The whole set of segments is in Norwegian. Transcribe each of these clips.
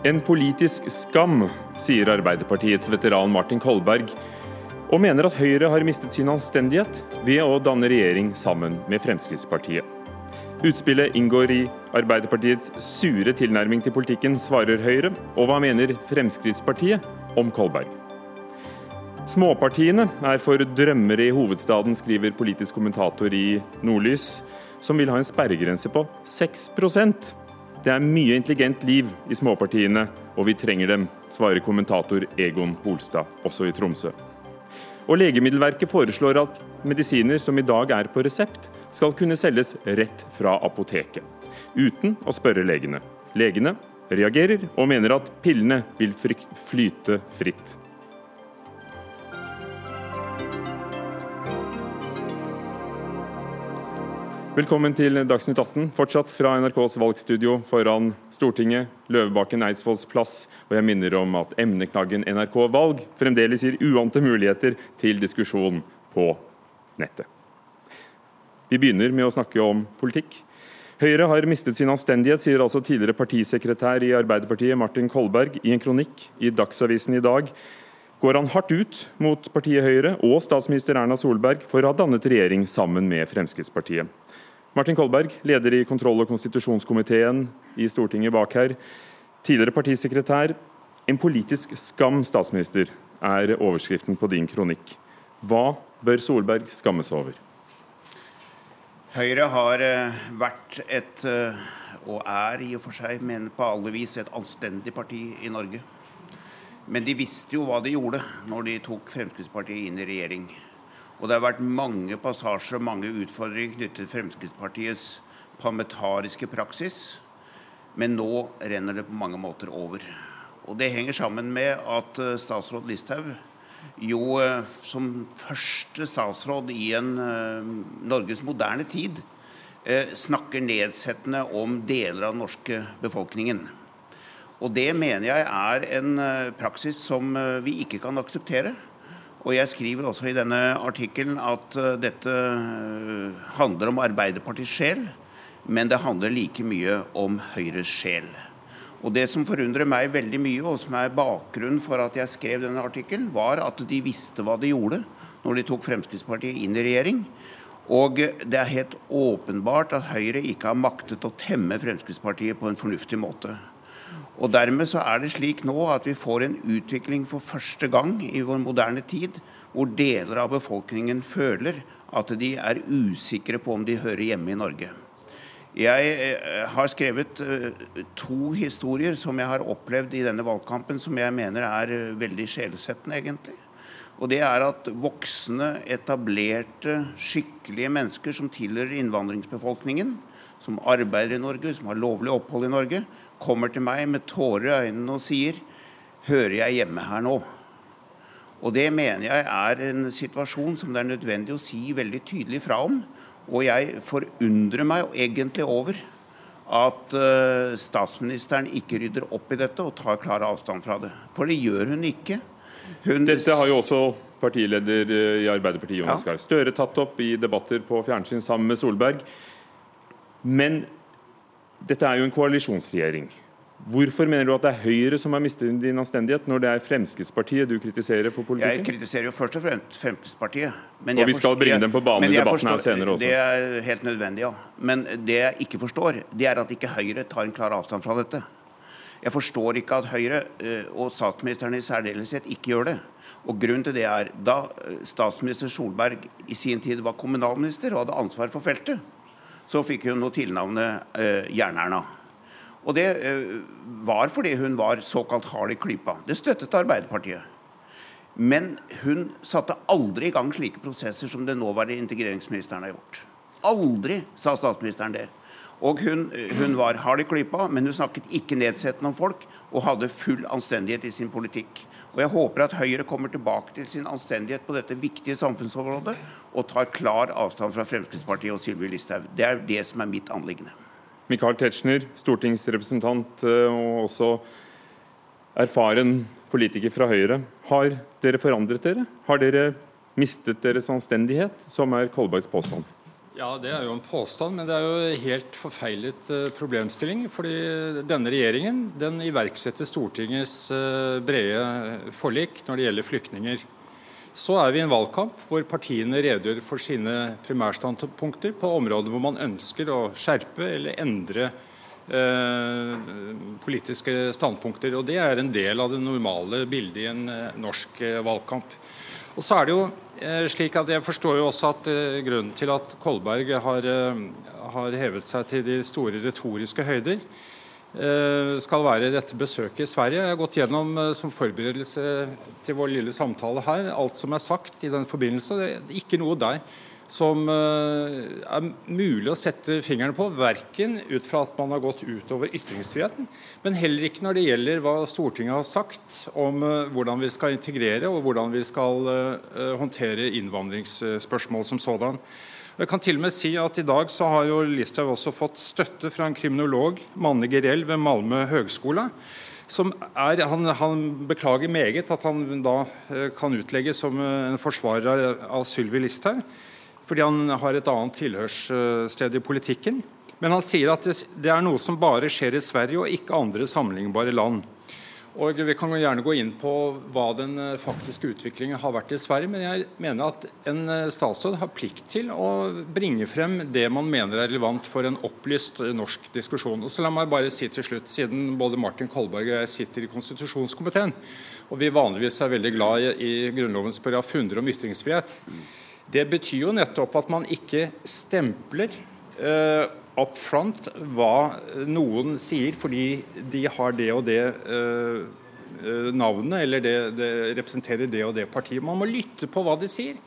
En politisk skam, sier Arbeiderpartiets veteran Martin Kolberg, og mener at Høyre har mistet sin anstendighet ved å danne regjering sammen med Fremskrittspartiet. Utspillet inngår i Arbeiderpartiets sure tilnærming til politikken, svarer Høyre. Og hva mener Fremskrittspartiet om Kolberg? Småpartiene er for drømmere i hovedstaden, skriver politisk kommentator i Nordlys, som vil ha en sperregrense på 6 Det er mye intelligent liv i småpartiene, og vi trenger dem, svarer kommentator Egon Holstad, også i Tromsø. Og Legemiddelverket foreslår at medisiner som i dag er på resept, skal kunne selges rett fra apoteket, uten å spørre legene. Legene reagerer og mener at pillene vil flyte fritt. Velkommen til Dagsnytt 18, fortsatt fra NRKs valgstudio foran Stortinget, Løvebakken Eidsvolls plass. Og jeg minner om at emneknaggen NRK valg fremdeles gir uante muligheter til diskusjon på nettet. Vi begynner med å snakke om politikk. Høyre har mistet sin anstendighet, sier altså tidligere partisekretær i Arbeiderpartiet Martin Kolberg i en kronikk i Dagsavisen i dag. Går han hardt ut mot partiet Høyre og statsminister Erna Solberg for å ha dannet regjering sammen med Fremskrittspartiet. Martin Kolberg, leder i kontroll- og konstitusjonskomiteen i Stortinget bak her. Tidligere partisekretær. En politisk skam, statsminister, er overskriften på din kronikk. Hva bør Solberg skamme seg over? Høyre har eh, vært et, eh, og er i og for seg, men på alle vis, et anstendig parti i Norge. Men de visste jo hva de gjorde når de tok Fremskrittspartiet inn i regjering. Og det har vært mange passasjer og mange utfordringer knyttet til Fremskrittspartiets parlamentariske praksis. Men nå renner det på mange måter over. Og det henger sammen med at eh, statsråd Listhaug jo eh, som første statsråd i en uh, Norges moderne tid snakker nedsettende om deler av den norske befolkningen. Og det mener jeg er en praksis som vi ikke kan akseptere. Og jeg skriver også i denne artikkelen at uh, dette uh, handler om Arbeiderpartiets sjel, men det handler like mye om Høyres sjel. Og Det som forundrer meg veldig mye, og som er bakgrunnen for at jeg skrev denne artikkelen, var at de visste hva de gjorde når de tok Fremskrittspartiet inn i regjering. Og det er helt åpenbart at Høyre ikke har maktet å temme Fremskrittspartiet på en fornuftig måte. Og Dermed så er det slik nå at vi får en utvikling for første gang i vår moderne tid hvor deler av befolkningen føler at de er usikre på om de hører hjemme i Norge. Jeg eh, har skrevet eh, to historier som jeg har opplevd i denne valgkampen, som jeg mener er eh, veldig sjelsettende, egentlig. Og det er at voksne, etablerte, skikkelige mennesker som tilhører innvandringsbefolkningen, som arbeider i Norge, som har lovlig opphold i Norge, kommer til meg med tårer i øynene og sier Hører jeg hjemme her nå? Og Det mener jeg er en situasjon som det er nødvendig å si veldig tydelig fra om. Og jeg forundrer meg egentlig over at uh, statsministeren ikke rydder opp i dette og tar klar avstand fra det. For det gjør hun ikke. Hun dette har jo også partileder eh, i Arbeiderpartiet Jonas ja. Gahr Støre tatt opp i debatter på fjernsyn sammen med Solberg. Men dette er jo en koalisjonsregjering. Hvorfor mener du at det er Høyre som har mistet din anstendighet, når det er Fremskrittspartiet du kritiserer for politikken? Jeg kritiserer jo først og fremst Fremskrittspartiet. og vi skal bringe dem på banen i debatten forstår, her senere også. Det er helt nødvendig, ja. Men det jeg ikke forstår, det er at ikke Høyre tar en klar avstand fra dette. Jeg forstår ikke at Høyre, eh, og statsministeren i særdeleshet, ikke gjør det. Og grunnen til det er Da eh, statsminister Solberg i sin tid var kommunalminister og hadde ansvar for feltet, så fikk hun noe tilnavnet eh, Jern-Erna. Og det eh, var fordi hun var såkalt hard i klypa. Det støttet Arbeiderpartiet. Men hun satte aldri i gang slike prosesser som den nåværende integreringsministeren har gjort. Aldri, sa statsministeren det. Og hun, hun, var hard i klypa, men hun snakket ikke nedsettende om folk og hadde full anstendighet i sin politikk. Og Jeg håper at Høyre kommer tilbake til sin anstendighet på dette viktige samfunnsområdet og tar klar avstand fra Fremskrittspartiet og Sylvi Listhaug. Det er det som er mitt anliggende. Michael Tetzschner, stortingsrepresentant eh, og også erfaren politiker fra Høyre. Har dere forandret dere? Har dere mistet deres anstendighet, som er Kolbergs påstand? Ja, Det er jo en påstand, men det er jo helt forfeilet uh, problemstilling. fordi denne regjeringen den iverksetter Stortingets uh, brede forlik når det gjelder flyktninger. Så er vi i en valgkamp hvor partiene redegjør for sine primærstandpunkter på områder hvor man ønsker å skjerpe eller endre uh, politiske standpunkter. og Det er en del av det normale bildet i en norsk valgkamp. Og så er det jo eh, slik at Jeg forstår jo også at eh, grunnen til at Kolberg har, eh, har hevet seg til de store retoriske høyder, skal være dette besøket i Sverige. Jeg har gått gjennom som forberedelse til vår lille samtale her alt som er sagt i den forbindelse. Det er ikke noe der som eh, er mulig å sette fingeren på, verken ut fra at man har gått utover ytringsfriheten, men heller ikke når det gjelder hva Stortinget har sagt om eh, hvordan vi skal integrere og hvordan vi skal eh, håndtere innvandringsspørsmål som sådan. Jeg kan til og med si at I dag så har jo Listhaug også fått støtte fra en kriminolog, Manne Gerell ved Malmö høgskole. Er, han, han, beklager meget at han da kan utlegges som en forsvarer av Sylvi Listhaug fordi han har et annet tilhørssted i politikken. Men han sier at det er noe som bare skjer i Sverige og ikke andre sammenlignbare land. Og Vi kan gjerne gå inn på hva den eh, faktiske utviklingen har vært i Sverige, men jeg mener at en eh, statsråd har plikt til å bringe frem det man mener er relevant for en opplyst eh, norsk diskusjon. Og så La meg bare si til slutt, siden både Martin Kolberg og jeg sitter i konstitusjonskomiteen, og vi vanligvis er veldig glad i, Grunnlovens paragraf 100 om ytringsfrihet, det betyr jo nettopp at man ikke stempler uh, up front hva noen sier fordi de har det og det uh, navnet, eller det, det, representerer det og det partiet. Man må lytte på hva de sier.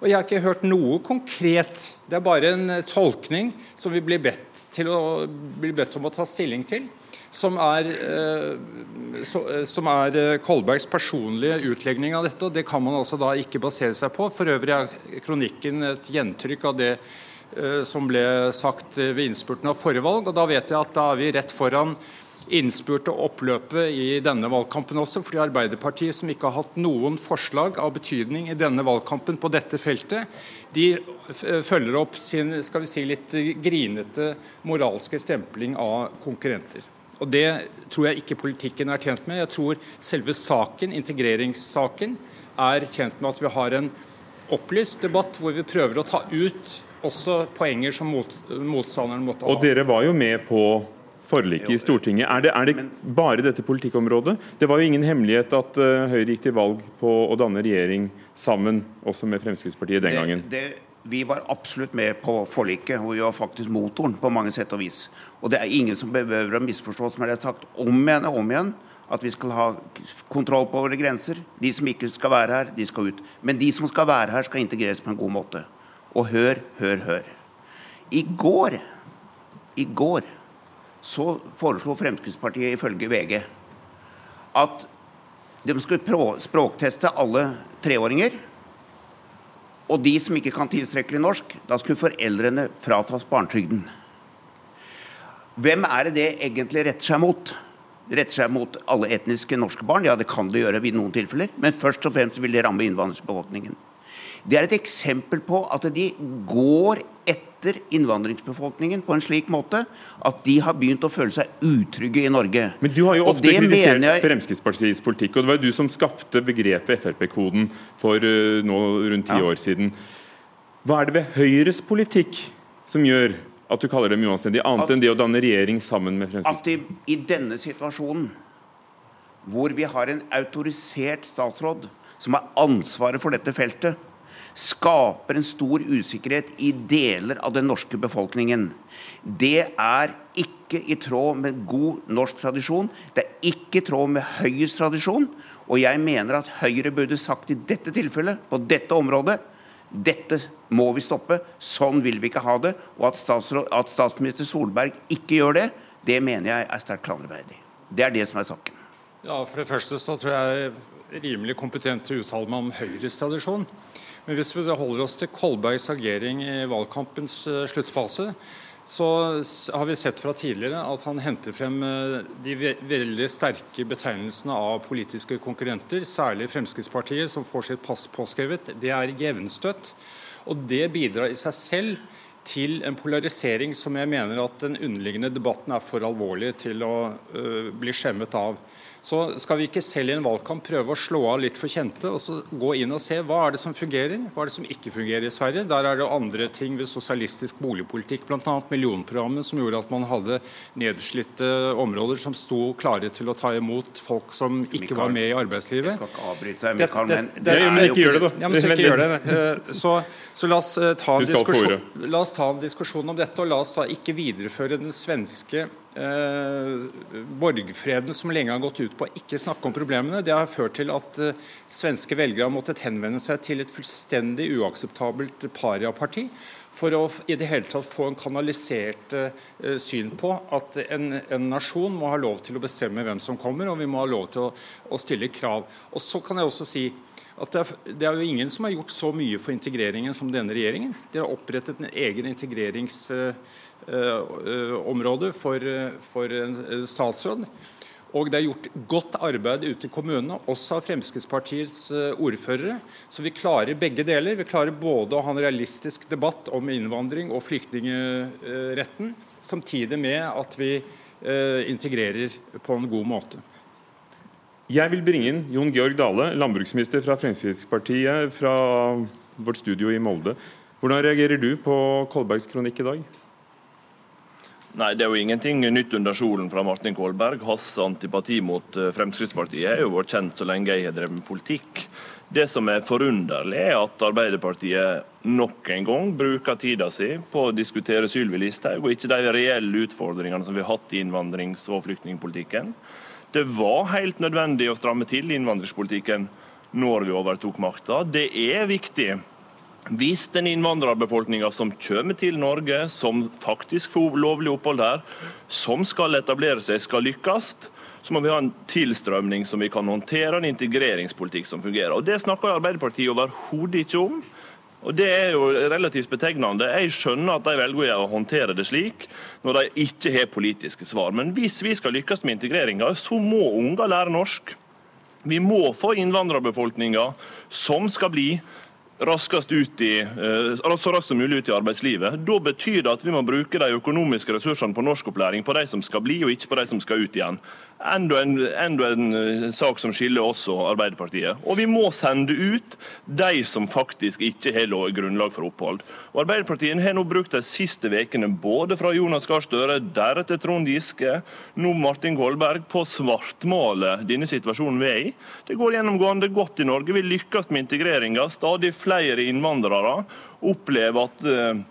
Og Jeg har ikke hørt noe konkret. Det er bare en tolkning som vi blir bedt, å, blir bedt om å ta stilling til som er, eh, eh, som er, eh, Kolbergs personlige utlegning av dette. og Det kan man altså da ikke basere seg på. For øvrig er kronikken et gjentrykk av det som ble sagt ved innspurten av forrige valg. og Da vet jeg at da er vi rett foran innspurt og oppløpet i denne valgkampen også. fordi Arbeiderpartiet, som ikke har hatt noen forslag av betydning i denne valgkampen på dette feltet, de følger opp sin skal vi si, litt grinete moralske stempling av konkurrenter. Og Det tror jeg ikke politikken er tjent med. Jeg tror selve saken, integreringssaken, er tjent med at vi har en opplyst debatt hvor vi prøver å ta ut også poenger som mot, motstanderen måtte ha. Og dere var jo med på forliket i Stortinget. Er det, er det, bare dette politikkområdet? Det var jo ingen hemmelighet at uh, Høyre gikk til valg på å danne regjering sammen, også med Fremskrittspartiet den gangen. Det, det vi var absolutt med på forliket, og vi var faktisk motoren på mange sett og vis. Og det er ingen som behøver å misforstå, som jeg har sagt om igjen og om igjen, at vi skal ha kontroll på våre grenser. De som ikke skal være her, de skal ut. Men de som skal være her, skal integreres på en god måte. Og hør, hør, hør. I går, i går så foreslo Fremskrittspartiet ifølge VG at de skulle språkteste alle treåringer og de som ikke kan tilstrekkelig norsk, da skulle foreldrene fratas barnetrygden. Hvem er det det egentlig retter seg mot? Det retter seg mot alle etniske norske barn, ja det kan det gjøre i noen tilfeller, men først og fremst vil det ramme innvandringsbefolkningen. Det er et eksempel på at de går etter innvandringsbefolkningen på en slik måte at de har begynt å føle seg utrygge i Norge. Men du har jo ofte kritisert jeg... Fremskrittspartiets politikk, og det var jo du som skapte begrepet Frp-koden for uh, nå rundt ti ja. år siden. Hva er det ved Høyres politikk som gjør at du kaller dem uanstendige, annet at, enn det å danne regjering sammen med Fremskrittspartiet? At de, i denne situasjonen, hvor vi har en autorisert statsråd som har ansvaret for dette feltet, skaper en stor usikkerhet i deler av den norske befolkningen. Det er ikke i tråd med god norsk tradisjon. Det er ikke i tråd med Høyres tradisjon. Og jeg mener at Høyre burde sagt i dette tilfellet, på dette området, dette må vi stoppe. Sånn vil vi ikke ha det. Og at, at statsminister Solberg ikke gjør det, det mener jeg er sterkt klandreverdig. Det er det som er saken. Ja, For det første så tror jeg rimelig kompetent til å uttale meg om Høyres tradisjon. Men hvis vi holder oss til Kolbergs agering i valgkampens eh, sluttfase, så har vi sett fra tidligere at han henter frem eh, de veldig sterke betegnelsene av politiske konkurrenter, særlig Fremskrittspartiet, som får sitt pass påskrevet. Det er jevnstøtt. Og det bidrar i seg selv til en polarisering som jeg mener at den underliggende debatten er for alvorlig til å uh, bli skjemmet av. Så skal vi ikke selv i en valgkamp prøve å slå av litt for kjente, og så gå inn og se hva er det som fungerer, hva er det som ikke fungerer i Sverige. Der er det andre ting ved sosialistisk boligpolitikk, bl.a. millionprogrammet, som gjorde at man hadde nedslitte områder som sto klare til å ta imot folk som ikke Mikael, var med i arbeidslivet. Jeg skal ikke avbryte deg, Mikael, men det, det, det, men ikke gjør det, da. Ja, men så ikke gjør det. Eh, så, så la, oss eh, ta en la oss ta en diskusjon om dette, og la oss da ikke videreføre den svenske eh, borgfreden som lenge har gått ut på å ikke snakke om problemene, det har ført til at eh, svenske velgere har måttet henvende seg til et fullstendig uakseptabelt pariaparti for å i det hele tatt få en kanalisert eh, syn på at en, en, nasjon må ha lov til å bestemme hvem som kommer, og vi må ha lov til å, å stille krav. Og så kan jeg også si at det er, det er, jo ingen som har gjort så mye for integreringen som denne regjeringen. De har opprettet en egen integreringsområde Eh, Eh, for, for en statsråd. Og det er gjort godt arbeid ute i kommunene, også av Fremskrittspartiets eh, ordførere. Så vi klarer begge deler. Vi klarer både å ha en realistisk debatt om innvandring og flyktningretten, samtidig med at vi integrerer på en god måte. Jeg vil bringe inn Jon Georg Dale, landbruksminister fra Fremskrittspartiet, fra vårt studio i Molde. Hvordan reagerer du på Kolbergs kronikk i dag? Nei, Det er jo ingenting nytt under solen fra Martin Kolberg. Hans antipati mot eh, Fremskrittspartiet er jo vært kjent så lenge jeg har drevet med politikk. Det som er forunderlig, er at Arbeiderpartiet nok en gang bruker tida si på å diskutere Sylvi Listhaug, og ikke de reelle utfordringene som vi har hatt i innvandrings- og flyktningpolitikken. Det var helt nødvendig å stramme til innvandringspolitikken når vi overtok makta. Det er viktig hvis den innvandrerbefolkninga som kommer til Norge, som faktisk får lovlig opphold her, som skal etablere seg, skal lykkes, så må vi ha en tilstrømning som vi kan håndtere, en integreringspolitikk som fungerer. Og Det snakker Arbeiderpartiet overhodet ikke om. Og Det er jo relativt betegnende. Jeg skjønner at de velger å håndtere det slik når de ikke har politiske svar. Men hvis vi skal lykkes med integreringa, så må unger lære norsk. Vi må få innvandrerbefolkninga som skal bli ut i, eh, så raskt som mulig ut i arbeidslivet. Da betyr det at vi må bruke de økonomiske ressursene på norskopplæring på de som skal bli, og ikke på de som skal ut igjen. Enda en, enda en eh, sak som skiller oss og Arbeiderpartiet. Og vi må sende ut de som faktisk ikke har grunnlag for opphold. Og Arbeiderpartiet har nå brukt de siste ukene, både fra Jonas Gahr Støre, deretter Trond Giske, nå Martin Kolberg, på å svartmale denne situasjonen vi er i. Det går gjennomgående godt i Norge. Vi lykkes med integreringa. Stadig flere innvandrere opplever at eh,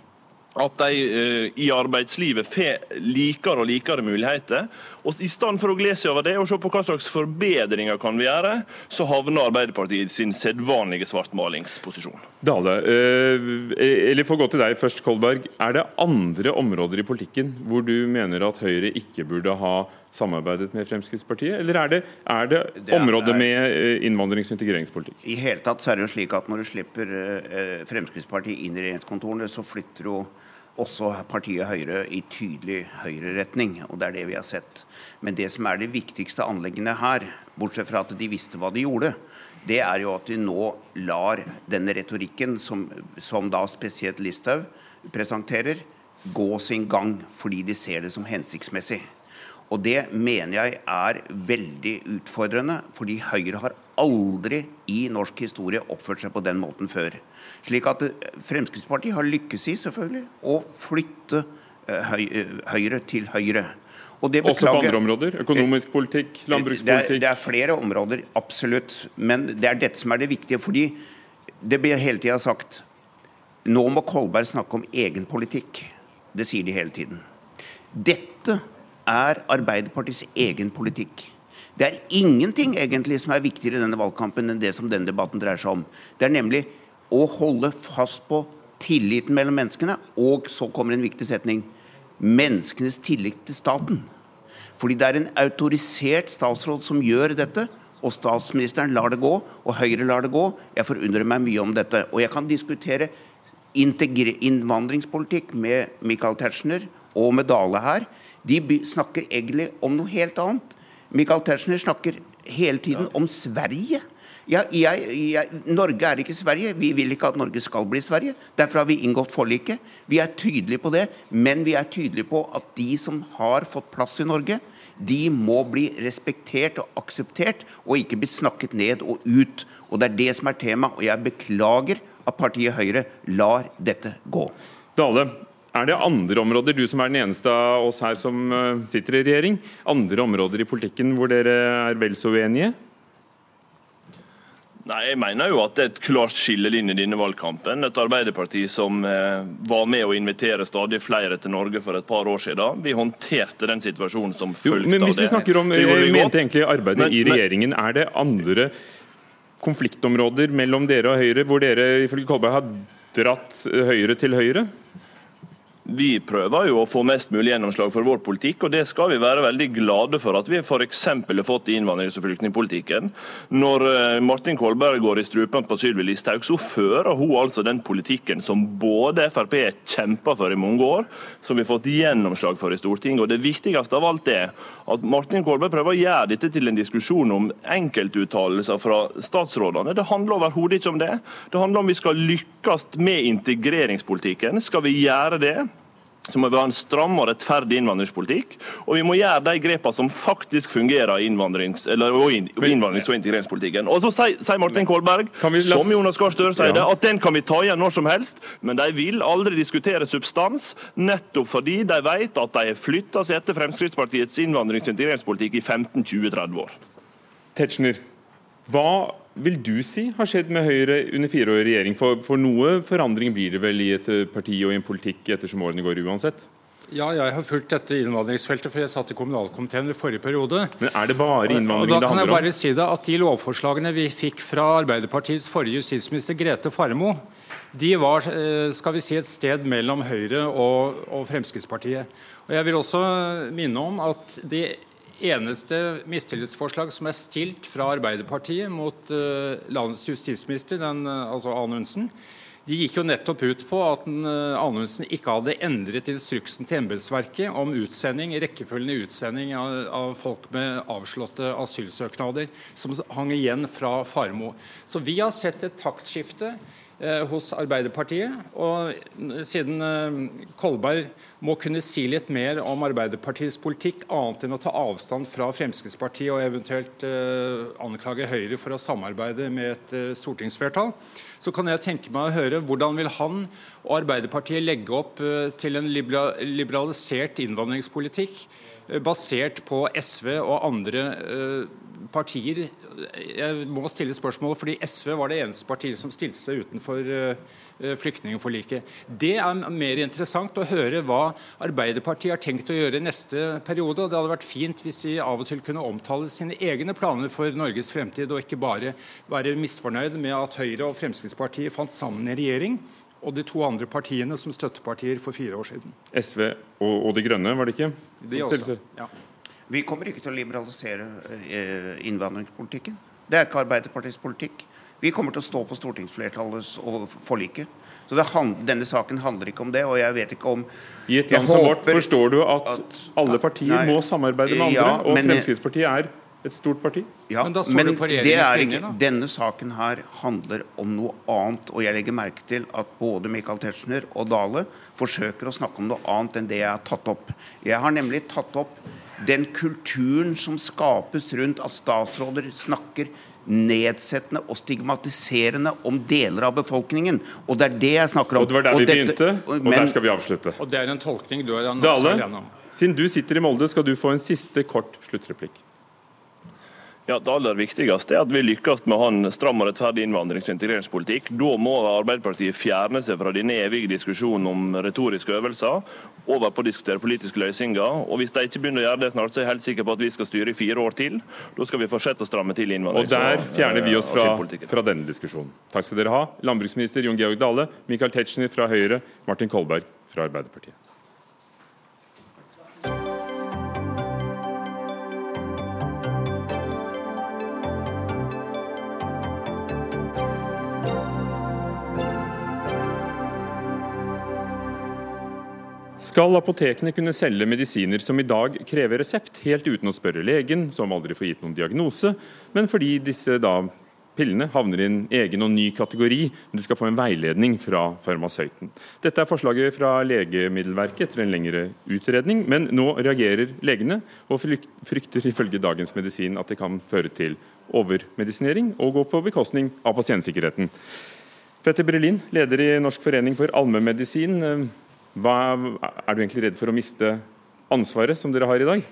at de uh, i arbeidslivet får likere og likere muligheter. Og I stedet for å glede seg over det og se på hva slags forbedringer kan vi gjøre, så havner Arbeiderpartiet i sin sedvanlige svartmalingsposisjon. Dale, uh, eller for å gå til deg først, Kolberg. Er det andre områder i politikken hvor du mener at Høyre ikke burde ha samarbeidet med Fremskrittspartiet, eller er det, er det, det området med innvandrings- og integreringspolitikk? I hele tatt så er det jo slik at Når du slipper Fremskrittspartiet inn i regjeringskontorene, så flytter du også partiet Høyre i tydelig høyreretning. Og det er det vi har sett. Men det som er det viktigste anleggene her, bortsett fra at de visste hva de gjorde, det er jo at de nå lar denne retorikken, som, som da spesielt Listhaug presenterer, gå sin gang fordi de ser det som hensiktsmessig. Og det mener jeg er veldig utfordrende, fordi Høyre har aldri i norsk historie oppført seg på den måten før. Slik at eh, Fremskrittspartiet har lykkes i selvfølgelig å flytte eh, eh, Høyre til Høyre. Også på andre områder? Økonomisk politikk, landbrukspolitikk? Det er, det er, flere områder, absolutt. Men det er dette som er det viktige. fordi det blir hele tida sagt nå må Kolberg snakke om egen politikk. Det sier de hele tiden. Dette er Arbeiderpartiets egen politikk. Det er ingenting egentlig som er viktigere i denne valgkampen enn det som denne debatten dreier seg om. Det er nemlig å holde fast på tilliten mellom menneskene, og så kommer en viktig setning menneskenes tillit til staten. Fordi det er en autorisert statsråd som gjør dette, og statsministeren lar det gå, og Høyre lar det gå. Jeg forundrer meg mye om dette. Og jeg kan diskutere innvandringspolitikk med Michael Tetzschner og med Dale her. De snakker egentlig om noe helt annet. Michael Tetzschner snakker hele tiden om Sverige. Ja, jeg, jeg, Norge er ikke Sverige. Vi vil ikke at Norge skal bli Sverige. Derfor har vi inngått forliket. Vi er tydelige på det, men vi er tydelige på at de som har fått plass i Norge, de må bli respektert og akseptert, og ikke bli snakket ned og ut. Og Det er det som er tema, og jeg beklager at partiet Høyre lar dette gå. Dale, er det andre områder, du som er den eneste av oss her som eh, sitter i regjering, andre områder i politikken hvor dere er vel så uenige? Nei, Jeg mener jo at det er et klart skillelinje i denne valgkampen. Et Arbeiderparti som eh, var med å invitere stadig flere til Norge for et par år siden. Vi håndterte den situasjonen som fulgte av det. Men hvis vi snakker om, vi mente egentlig arbeidet men, i regjeringen, er det andre konfliktområder mellom dere og Høyre hvor dere ifølge Kolberg har dratt Høyre til Høyre? Vi prøver jo å få mest mulig gjennomslag for vår politikk, og det skal vi være veldig glade for at vi f.eks. har fått i innvandrings- og flyktningpolitikken. Når eh, Martin Kolberg går i strupen på Sylvi Listhaug, så fører hun altså den politikken som både Frp kjempa for i mange år, som vi har fått gjennomslag for i Stortinget. Og Det viktigste av alt er at Martin Kolberg prøver å gjøre dette til en diskusjon om enkeltuttalelser fra statsrådene. Det handler overhodet ikke om det. Det handler om vi skal lykkes med integreringspolitikken. Skal vi gjøre det, så må vi ha en stram og rettferdig innvandringspolitikk. Og vi må gjøre de grepene som faktisk fungerer i innvandrings, innvandrings- og integreringspolitikken. Og så sier Martin Kolberg, som Jonas Gahr Støre sier det, at den kan vi ta igjen når som helst. Men de vil aldri diskutere substans, nettopp fordi de vet at de har flytta seg etter Fremskrittspartiets innvandrings- og integreringspolitikk i 15-20-30 år. Tetzschner, hva vil du si har skjedd med Høyre under fire år i regjering? For, for noe forandring blir det vel i et eh, parti og i en politikk ettersom årene går uansett? Ja, jeg har fulgt dette innvandringsfeltet, for jeg satt i kommunalkomiteen i forrige periode. Men er det bare innvandring om? Da kan jeg bare si det at De lovforslagene vi fikk fra Arbeiderpartiets forrige justisminister Grete Farmo, de var eh, skal vi si, et sted mellom Høyre og, og Fremskrittspartiet. Og Jeg vil også minne om at de eneste mistillitsforslag som er stilt fra Arbeiderpartiet mot uh, landets justisminister, den, uh, altså Anundsen, de gikk jo nettopp ut på at uh, Anundsen ikke hadde endret instruksen til embetsverket om utsending, rekkefølgen utsending av, av, folk med avslåtte asylsøknader, som hang igjen fra Farmo. Så vi har sett et taktskifte Eh, hos Arbeiderpartiet. Og siden eh, Kolberg må kunne si litt mer om Arbeiderpartiets politikk, annet enn å ta avstand fra Fremskrittspartiet og eventuelt eh, anklage Høyre for å samarbeide med et stortingsflertall, så kan jeg tenke meg å høre hvordan vil han og Arbeiderpartiet legge opp til en liberalisert innvandringspolitikk basert på SV og andre partier jeg må stille spørsmål, fordi SV var det eneste partiet som stilte seg utenfor uh, flyktningforliket. Det er mer interessant å høre hva Arbeiderpartiet har tenkt å gjøre neste periode. og Det hadde vært fint hvis de av og til kunne omtale sine egne planer for Norges fremtid, og ikke bare være misfornøyd med at Høyre og Fremskrittspartiet fant sammen i regjering og de to andre partiene som støttepartier for fire år siden. SV og, og De Grønne, var det ikke? De også, ja. Vi kommer ikke til å liberalisere eh, innvandringspolitikken. Det er ikke Arbeiderpartiets politikk. Vi kommer til å stå på stortingsflertallets og forliket. Så hand, Denne saken handler ikke om det. og jeg vet ikke om... I et land som vårt forstår du at, at alle partier nei, må samarbeide med andre, ja, og Fremskrittspartiet er et stort parti? Ja, men, men det er ikke, denne saken her handler om noe annet. Og jeg legger merke til at både Michael Tetzschner og Dale forsøker å snakke om noe annet enn det jeg har tatt opp. Jeg har nemlig tatt opp den kulturen som skapes rundt at statsråder snakker nedsettende og stigmatiserende om deler av befolkningen. Og det er det jeg snakker om. Og Det var der vi dette, begynte, og men, der skal vi avslutte. Og Det er en tolkning du er Dale, siden du sitter i Molde, skal du få en siste kort sluttreplikk. Ja, Det aller viktigste er at vi lykkes med å ha en stram og rettferdig innvandrings- og integreringspolitikk. Da må Arbeiderpartiet fjerne seg fra denne evige diskusjonen om retoriske øvelser, over på å diskutere politiske løsninger. Og Hvis de ikke begynner å gjøre det snart, så er jeg helt sikker på at vi skal styre i fire år til. Da skal vi fortsette å stramme til innvandrings- og Der fjerner vi oss fra, fra denne diskusjonen. Takk skal dere ha. Landbruksminister Jon Georg Dale, Michael Tetzschner fra Høyre, Martin Kolberg fra Arbeiderpartiet. Skal apotekene kunne selge medisiner som i dag krever resept, helt uten å spørre legen, som aldri får gitt noen diagnose, men fordi disse da pillene havner i en egen og ny kategori, men du skal få en veiledning fra farmasøyten. Dette er forslaget fra Legemiddelverket etter en lengre utredning, men nå reagerer legene og frykter ifølge Dagens Medisin at det kan føre til overmedisinering og gå på bekostning av pasientsikkerheten. Petter Brelin, leder i Norsk forening for allmennmedisin. Hva er du egentlig redd for å miste ansvaret som dere har i dag?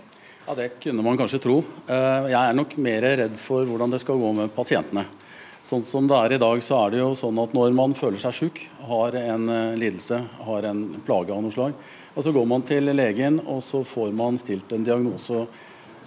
Ja, Det kunne man kanskje tro. Eh, jeg er nok mer redd for hvordan det skal gå med pasientene. Sånn som det er i dag, så er det jo sånn at når man føler seg syk, har en eh, lidelse, har en plage av noe slag, og så går man til legen, og så får man stilt en diagnose.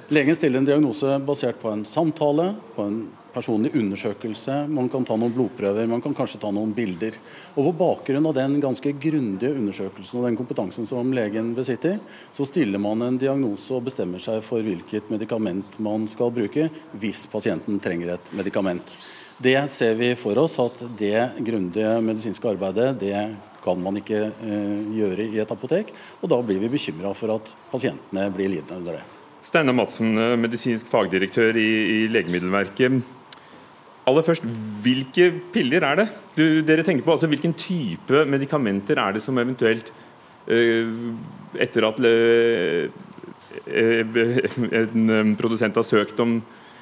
Legen stiller en diagnose basert på en samtale, på en personlig undersøkelse, man kan ta noen blodprøver, man kan kanskje ta noen bilder. Og På bakgrunn av den ganske grundige undersøkelsen og den kompetansen som legen besitter, så stiller man en diagnose og bestemmer seg for hvilket medikament man skal bruke hvis pasienten trenger et medikament. Det ser vi for oss at det grundige medisinske arbeidet det kan man ikke eh, gjøre i et apotek. og Da blir vi bekymra for at pasientene blir lidende under det. Steinar Madsen, eh, medisinsk fagdirektør i, i Legemiddelverket. Aller først, hvilke piller er det du, dere tenker på? Altså, Hvilken type medikamenter er det som eventuelt, uh, etter at uh, en produsent har søkt om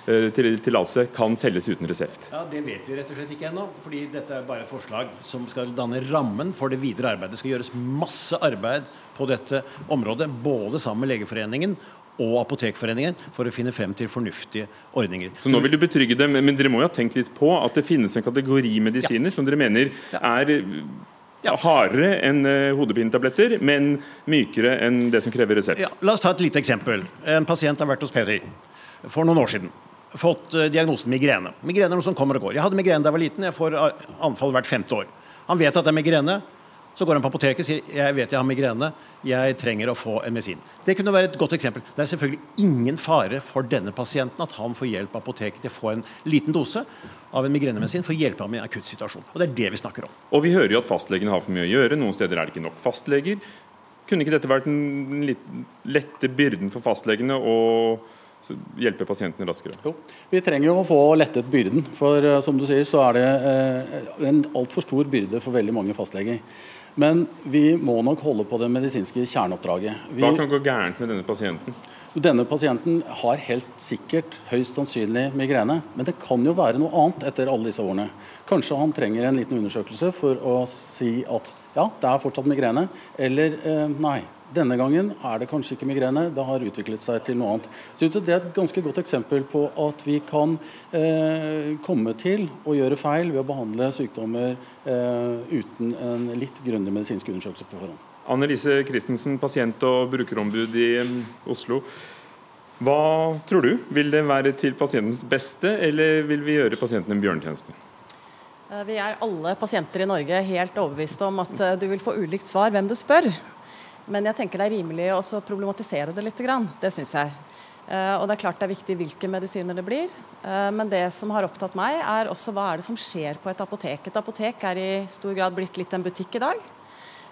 tillatelse, kan selges uten resept? Ja, Det vet vi rett og slett ikke ennå. fordi Dette er bare forslag som skal danne rammen for det videre arbeidet. Det skal gjøres masse arbeid på dette området, både sammen med Legeforeningen og Apotekforeningen for å finne frem til fornuftige ordninger. Så nå vil du betrygge dem, men dere må jo ha tenkt litt på at det finnes en kategori medisiner ja. som dere mener er ja. hardere enn uh, hodepinetabletter, men mykere enn det som krever resept. Ja, la oss ta et lite eksempel. En pasient har vært hos Peder for noen år siden. Fått uh, diagnosen migrene. Migrene er noe som kommer og går. Jeg hadde migrene da jeg var liten. Jeg får anfall hvert femte år. Han vet at det er migrene. Så går han på apoteket og sier jeg vet jeg har migrene, jeg trenger å få en medisin. Det kunne være et godt eksempel. Det er selvfølgelig ingen fare for denne pasienten at han får hjelp av apoteket til å få en liten dose av en migrenemedisin for å hjelpe ham i en akutt situasjon. Og Det er det vi snakker om. Og Vi hører jo at fastlegene har for mye å gjøre. Noen steder er det ikke nok fastleger. Kunne ikke dette vært en litt lette byrden for fastlegene? å hjelpe pasientene raskere? Jo, Vi trenger jo å få lettet byrden. For uh, som du sier, så er det uh, en altfor stor byrde for veldig mange fastleger. Men vi må nok holde på det medisinske kjerneoppdraget. Vi, Hva kan gå gærent med denne pasienten? Denne pasienten har helt sikkert høyst sannsynlig migrene. Men det kan jo være noe annet etter alle disse årene. Kanskje han trenger en liten undersøkelse for å si at ja, det er fortsatt migrene, eller eh, nei. Denne gangen er det kanskje ikke migrene, det har utviklet seg til noe annet. Så Det er et ganske godt eksempel på at vi kan eh, komme til å gjøre feil ved å behandle sykdommer eh, uten en litt grundig medisinsk undersøkelse på forhånd. Annelise Christensen, pasient- og brukerombud i um, Oslo. Hva tror du? Vil det være til pasientens beste, eller vil vi gjøre pasienten en bjørnetjeneste? Eh, vi er alle pasienter i Norge helt overbeviste om at eh, du vil få ulikt svar hvem du spør. Men jeg tenker det er rimelig å problematisere det litt. Det syns jeg. Uh, og det er klart det er viktig hvilke medisiner det blir. Uh, men det som har opptatt meg, er også hva er det som skjer på et apotek. Et apotek er i stor grad blitt litt en butikk i dag.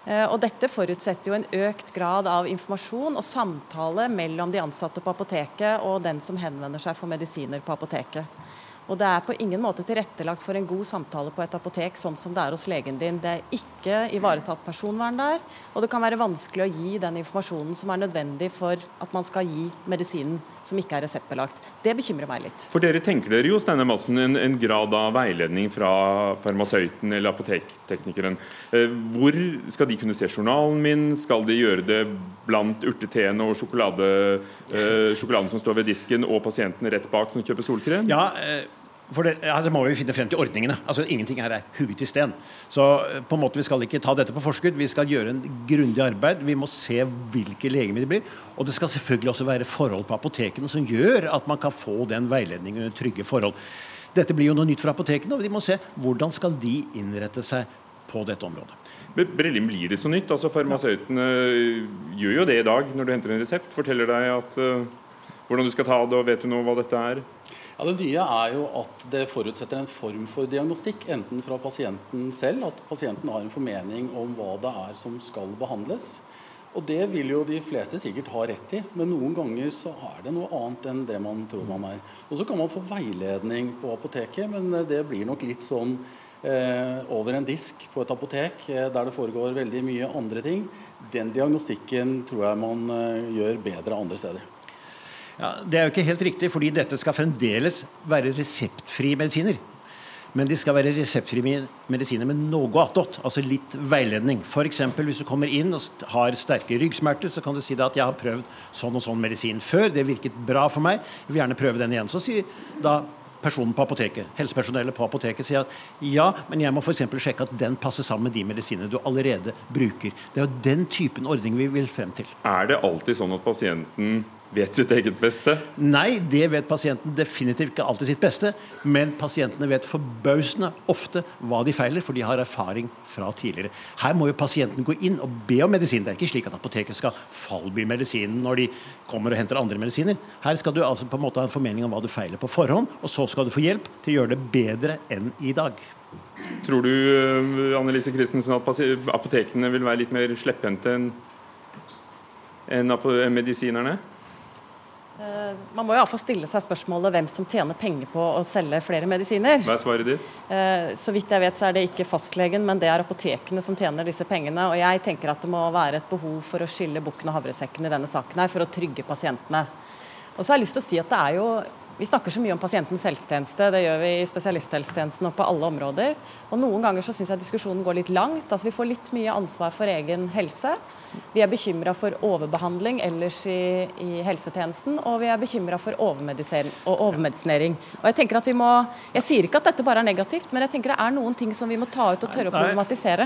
Uh, og dette forutsetter jo en økt grad av informasjon og samtale mellom de ansatte på apoteket og den som henvender seg for medisiner på apoteket. Og det er på ingen måte tilrettelagt for en god samtale på et apotek, sånn som det er hos legen din. Det er ikke ivaretatt personvern der, og det kan være vanskelig å gi den informasjonen som er nødvendig for at man skal gi medisinen som ikke er reseptbelagt. Det bekymrer meg litt. For dere tenker dere jo Steinar Madsen, en, en, grad av veiledning fra farmasøyten eller apotekteknikeren. Eh, hvor skal de kunne se journalen min? Skal de gjøre det blant urteteen og sjokolade, eh, sjokoladen som står ved disken, og pasienten rett bak som kjøper solkrem? Ja, eh for det, altså må vi finne frem til ordningene. Altså Ingenting her er hugget i sten. Så eh, på en måte vi skal ikke ta dette på forskudd. Vi skal gjøre en grundig arbeid. Vi må se hvilke legemidler det blir. Og det skal selvfølgelig også være forhold på apotekene som gjør at man kan få den veiledningen under trygge forhold. Dette blir jo noe nytt for apotekene, og de må se hvordan skal de innrette seg på dette området. Brellim, blir det så nytt? Altså Farmasøytene gjør jo det i dag når du henter en resept. Forteller deg at, uh, hvordan du skal ta det, og vet du nå hva dette er? Ja, Det nye er jo at det forutsetter en form for diagnostikk, enten fra pasienten selv, at pasienten har en formening om hva det er som skal behandles. Og det vil jo de fleste sikkert ha rett i, men noen ganger så er det noe annet enn det man tror man er. Og så kan man få veiledning på apoteket, men eh, det blir nok litt sånn eh, over en disk på et apotek eh, der det foregår veldig mye andre ting. Den diagnostikken tror jeg man eh, gjør bedre andre steder. Ja, det er jo ikke helt riktig, fordi dette skal fremdeles være reseptfrie medisiner. Men de skal være reseptfrie medisiner med noe attåt, altså litt veiledning. F.eks. hvis du kommer inn og har sterke ryggsmerter, så kan du si at jeg har prøvd sånn og sånn medisin før, det virket bra for meg, jeg vil gjerne prøve den igjen. Så sier da personen på apoteket, helsepersonellet på apoteket sier at ja, men jeg må f.eks. sjekke at den passer sammen med de medisinene du allerede bruker. Det er jo den typen ordning vi vil frem til. Er det alltid sånn at pasienten vet sitt eget beste? Nei, det vet pasienten definitivt ikke alltid sitt beste. Men pasientene vet forbausende ofte hva de feiler, for de har erfaring fra tidligere. Her må jo pasienten gå inn og be om medisin. Det er ikke slik at apoteket skal fallby medisinen når de kommer og henter andre medisiner. Her skal du altså på en måte ha en formening om hva du feiler på forhånd, og så skal du få hjelp til å gjøre det bedre enn i dag. Tror du eh, Annelise Christensen, at apotekene vil være litt mer slepphendte enn enn medisinerne? Man må jo iallfall stille seg spørsmålet hvem som tjener penger på å selge flere medisiner. Hva er svaret ditt? Uh, så vidt jeg vet så er det ikke fastlegen, men det er apotekene som tjener disse pengene. Og jeg tenker at det må være et behov for å skille bukken og havresekken i denne saken her, for å trygge pasientene. Og så har jeg lyst til å si at det er jo vi snakker så mye om pasientens helsetjeneste, det gjør vi i spesialisthelsetjenesten og på alle områder. Og Noen ganger så syns jeg diskusjonen går litt langt. altså Vi får litt mye ansvar for egen helse. Vi er bekymra for overbehandling ellers i, i, helsetjenesten, og vi er bekymra for overmedisinering. Og Jeg tenker at vi må, jeg sier ikke at dette bare er negativt, men jeg tenker det er noen ting som vi må ta ut og tørre å problematisere.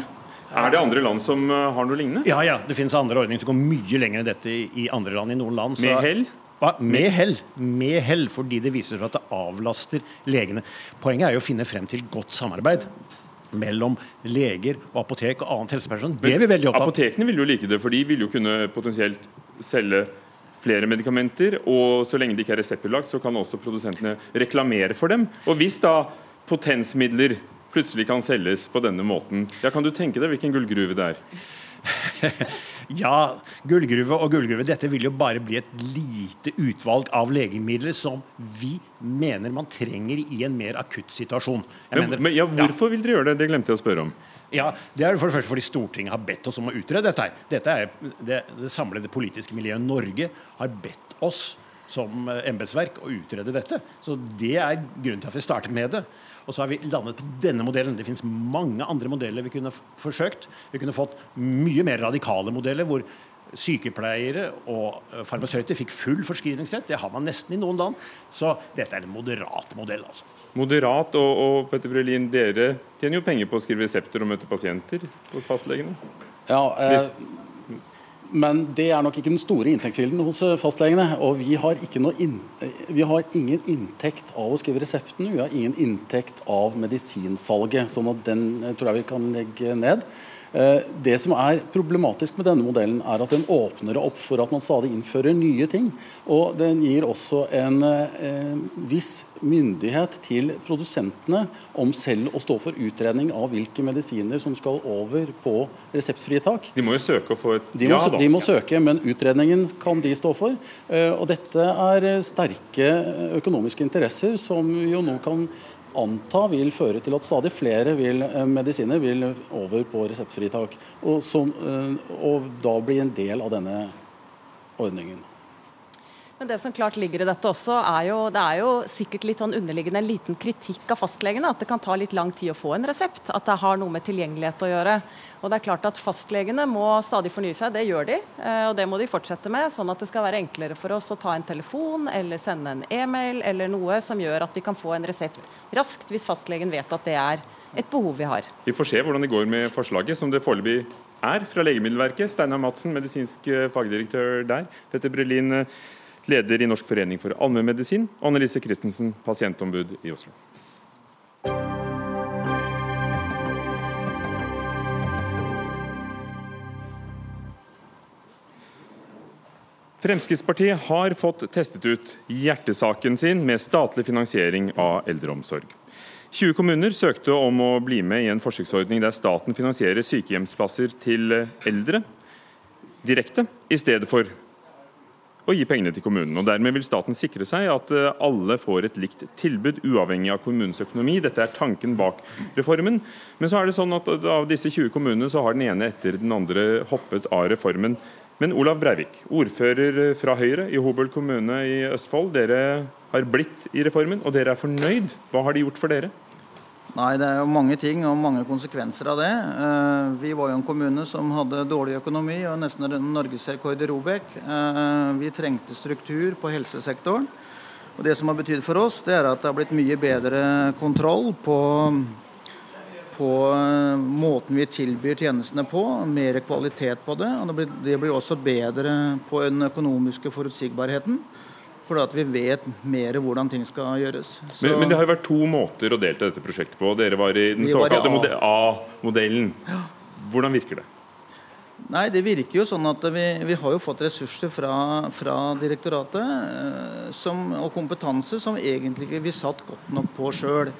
Er det andre land som eh, har noe lignende? Ja, ja. Det finnes andre ordninger som går mye lenger enn dette i andre land. I noen land. Så... Med hell? Med hell. Med hell, fordi det viser seg at det avlaster legene. Poenget er jo å finne frem til godt samarbeid mellom leger og apotek og annet helsepersonell. Det er vi veldig opptatt av. Apotekene vil jo like det, for de vil jo kunne potensielt selge flere medikamenter. Og så lenge det ikke er reseptbelagt, så kan også produsentene reklamere for dem. Og hvis da potensmidler plutselig kan selges på denne måten, ja, kan du tenke deg hvilken gullgruve det er? Ja, gullgruve og gullgruve. Dette vil jo bare bli et lite utvalg av legemidler som vi mener man trenger i en mer akutt situasjon. Men, mener, men ja, Hvorfor ja. vil dere gjøre det? Det glemte jeg å spørre om. Ja, Det er for det første fordi Stortinget har bedt oss om å utrede dette. her. Dette er Det, det samlede politiske miljøet Norge har bedt oss som eh, embetsverk å utrede dette. Så Det er grunnen til at vi startet med det. Og så har vi landet på denne modellen. Det finnes mange andre modeller vi kunne forsøkt. Vi kunne fått mye mer radikale modeller hvor sykepleiere og eh, farmasøyter fikk full forskrivningsrett. Det har man nesten i noen land. Så dette er en moderat modell. altså. Moderat, og, og Petter Brølin, dere tjener jo penger på å skrive resepter og møte pasienter hos fastlegene? Ja, eh, men det er nok ikke den store inntektskilden hos eh, fastlegene. Og vi har, in vi har, ingen inntekt av å skrive resepten, vi har ingen inntekt av medisinsalget. sånn at den eh, tror jeg vi kan legge ned. Eh, det som er problematisk med denne modellen, er at den åpner opp for at man stadig innfører nye ting. Og den gir også en eh, viss myndighet til produsentene om selv å stå for utredning av hvilke medisiner som skal over på reseptfritak. De må jo søke og få et de må, ja, da. De må søke, men utredningen kan de stå for. Eh, og dette er sterke økonomiske interesser som jo nå kan anta vil føre til at stadig flere vil, eh, medisiner vil over på reseptfritak. Og, som, eh, og da bli en del av denne ordningen. Men det som klart ligger i dette også, er jo, det er jo sikkert litt sånn underliggende en liten kritikk av fastlegene. At det kan ta litt lang tid å få en resept. At det har noe med tilgjengelighet å gjøre. Og det er klart at Fastlegene må stadig fornye seg, det gjør de. Eh, og det må de fortsette med, sånn at det skal være enklere for oss å ta en telefon eller sende en e-mail eller noe som gjør at vi kan få en resept raskt, hvis fastlegen vet at det er et behov vi har. Vi får se hvordan det går med forslaget, som det foreløpig er fra Legemiddelverket. Steinar Madsen, medisinsk eh, fagdirektør der. Petter Brelin, eh, leder i Norsk forening for allmennmedisin. Og Annelise Christensen, pasientombud i Oslo. Fremskrittspartiet har fått testet ut hjertesaken sin med statlig finansiering av eldreomsorg. 20 kommuner søkte om å bli med i en forsøksordning der staten finansierer sykehjemsplasser til eldre. direkte, i stedet for å gi pengene til kommunen. Og Dermed vil staten sikre seg at eh, alle får et likt tilbud, uavhengig av kommunens økonomi. Dette er tanken bak reformen. Men så er det sånn at av disse 20 kommunene så har den ene etter den andre hoppet av reformen. Men Olav Breivik, ordfører fra Høyre i Hobøl kommune i Østfold. Dere har blitt i reformen, og dere er fornøyd. Hva har de gjort for dere? Nei, Det er jo mange ting og mange konsekvenser av det. Eh, vi var jo en kommune som hadde dårlig økonomi og nesten norgesrekord i Robek. Eh, vi trengte struktur på helsesektoren. Og Det som har betydd for oss, det er at det har blitt mye bedre kontroll på, på eh, måten vi tilbyr tjenestene på. Mer kvalitet på det. Og det blir, det blir også bedre på den økonomiske forutsigbarheten fordi at vi vet mer hvordan ting skal gjøres. Men, men, det har jo vært to måter å delta dette prosjektet på. Dere var i den såkalte A-modellen. Hvordan virker det? Nei, Det virker jo sånn at vi, vi har jo fått ressurser fra, fra direktoratet eh, som, og kompetanse som egentlig ikke vi satt godt nok på sjøl.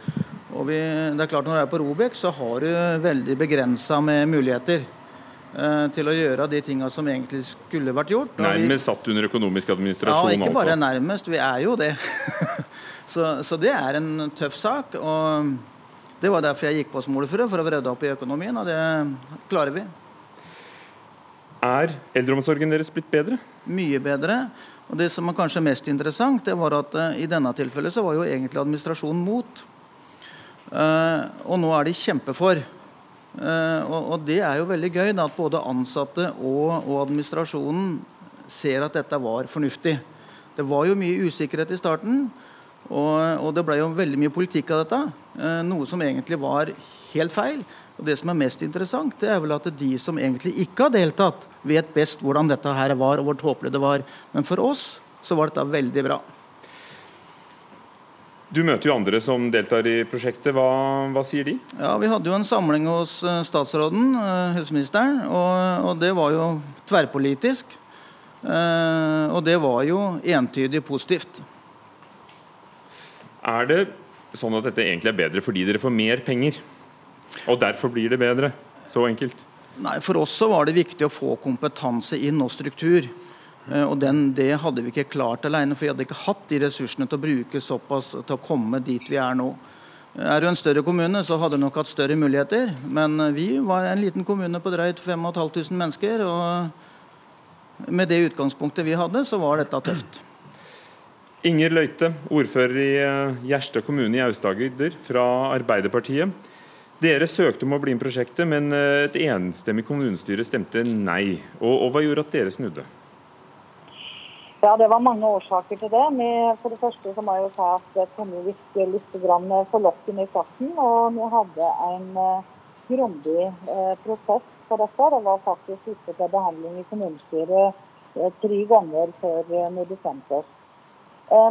det er klart Når du er på Robek, så har du veldig begrensa med muligheter. Eh, til å gjøre de tinga som egentlig skulle vært gjort. Nærmest satt under økonomisk administrasjon, altså? Ja, ikke bare altså. nærmest, vi er jo det. så, så, det er en tøff sak. og Det var derfor jeg gikk på som ordfører, for å rydde opp i økonomien, og det klarer vi. Er eldreomsorgen deres blitt bedre? Mye bedre. Og Det som er kanskje mest interessant, det var at uh, i denne tilfellet så var jo egentlig administrasjonen mot. Uh, og nå er de kjempefor. Eh, og, det er jo veldig gøy da, at både ansatte og, og, administrasjonen ser at dette var fornuftig. Det var jo mye usikkerhet i starten, og, og det ble jo veldig mye politikk av dette. Eh, noe som egentlig var helt feil. Og Det som er mest interessant, det er vel at de som egentlig ikke har deltatt, vet best hvordan dette her var, og hvor tåpelig det var. Men for oss så var dette veldig bra. Du møter jo andre som deltar i prosjektet. Hva, hva, sier de? Ja, Vi hadde jo en samling hos eh, statsråden, eh, helseministeren, og, og det var jo tverrpolitisk. Eh, og det var jo entydig positivt. Er det sånn at dette egentlig er bedre fordi dere får mer penger? Og derfor blir det bedre? Så enkelt? Nei, For oss så var det viktig å få kompetanse inn og struktur. Eh, og den, Det hadde vi ikke klart alene, for vi hadde ikke hatt de ressursene til å bruke såpass til å komme dit vi er nå. Er du en større kommune, så hadde du nok hatt større muligheter. Men eh, vi var en liten kommune på drøyt 5500 mennesker. Og med det utgangspunktet vi hadde, så var dette tøft. Inger Løite, ordfører i eh, Gjerstad kommune i Aust-Agder fra Arbeiderpartiet. Dere søkte om å bli med i prosjektet, men et enstemmig kommunestyre stemte nei. Og, og hva gjorde at dere snudde? Ja, Det var mange årsaker til det. Men for det første så må jeg jo si at det kom litt, litt forlokkende i starten. Og vi hadde en uh, grundig uh, prosess på dette. Det var faktisk ute til behandling i kommunestyret uh, tre ganger før vi bestemte oss.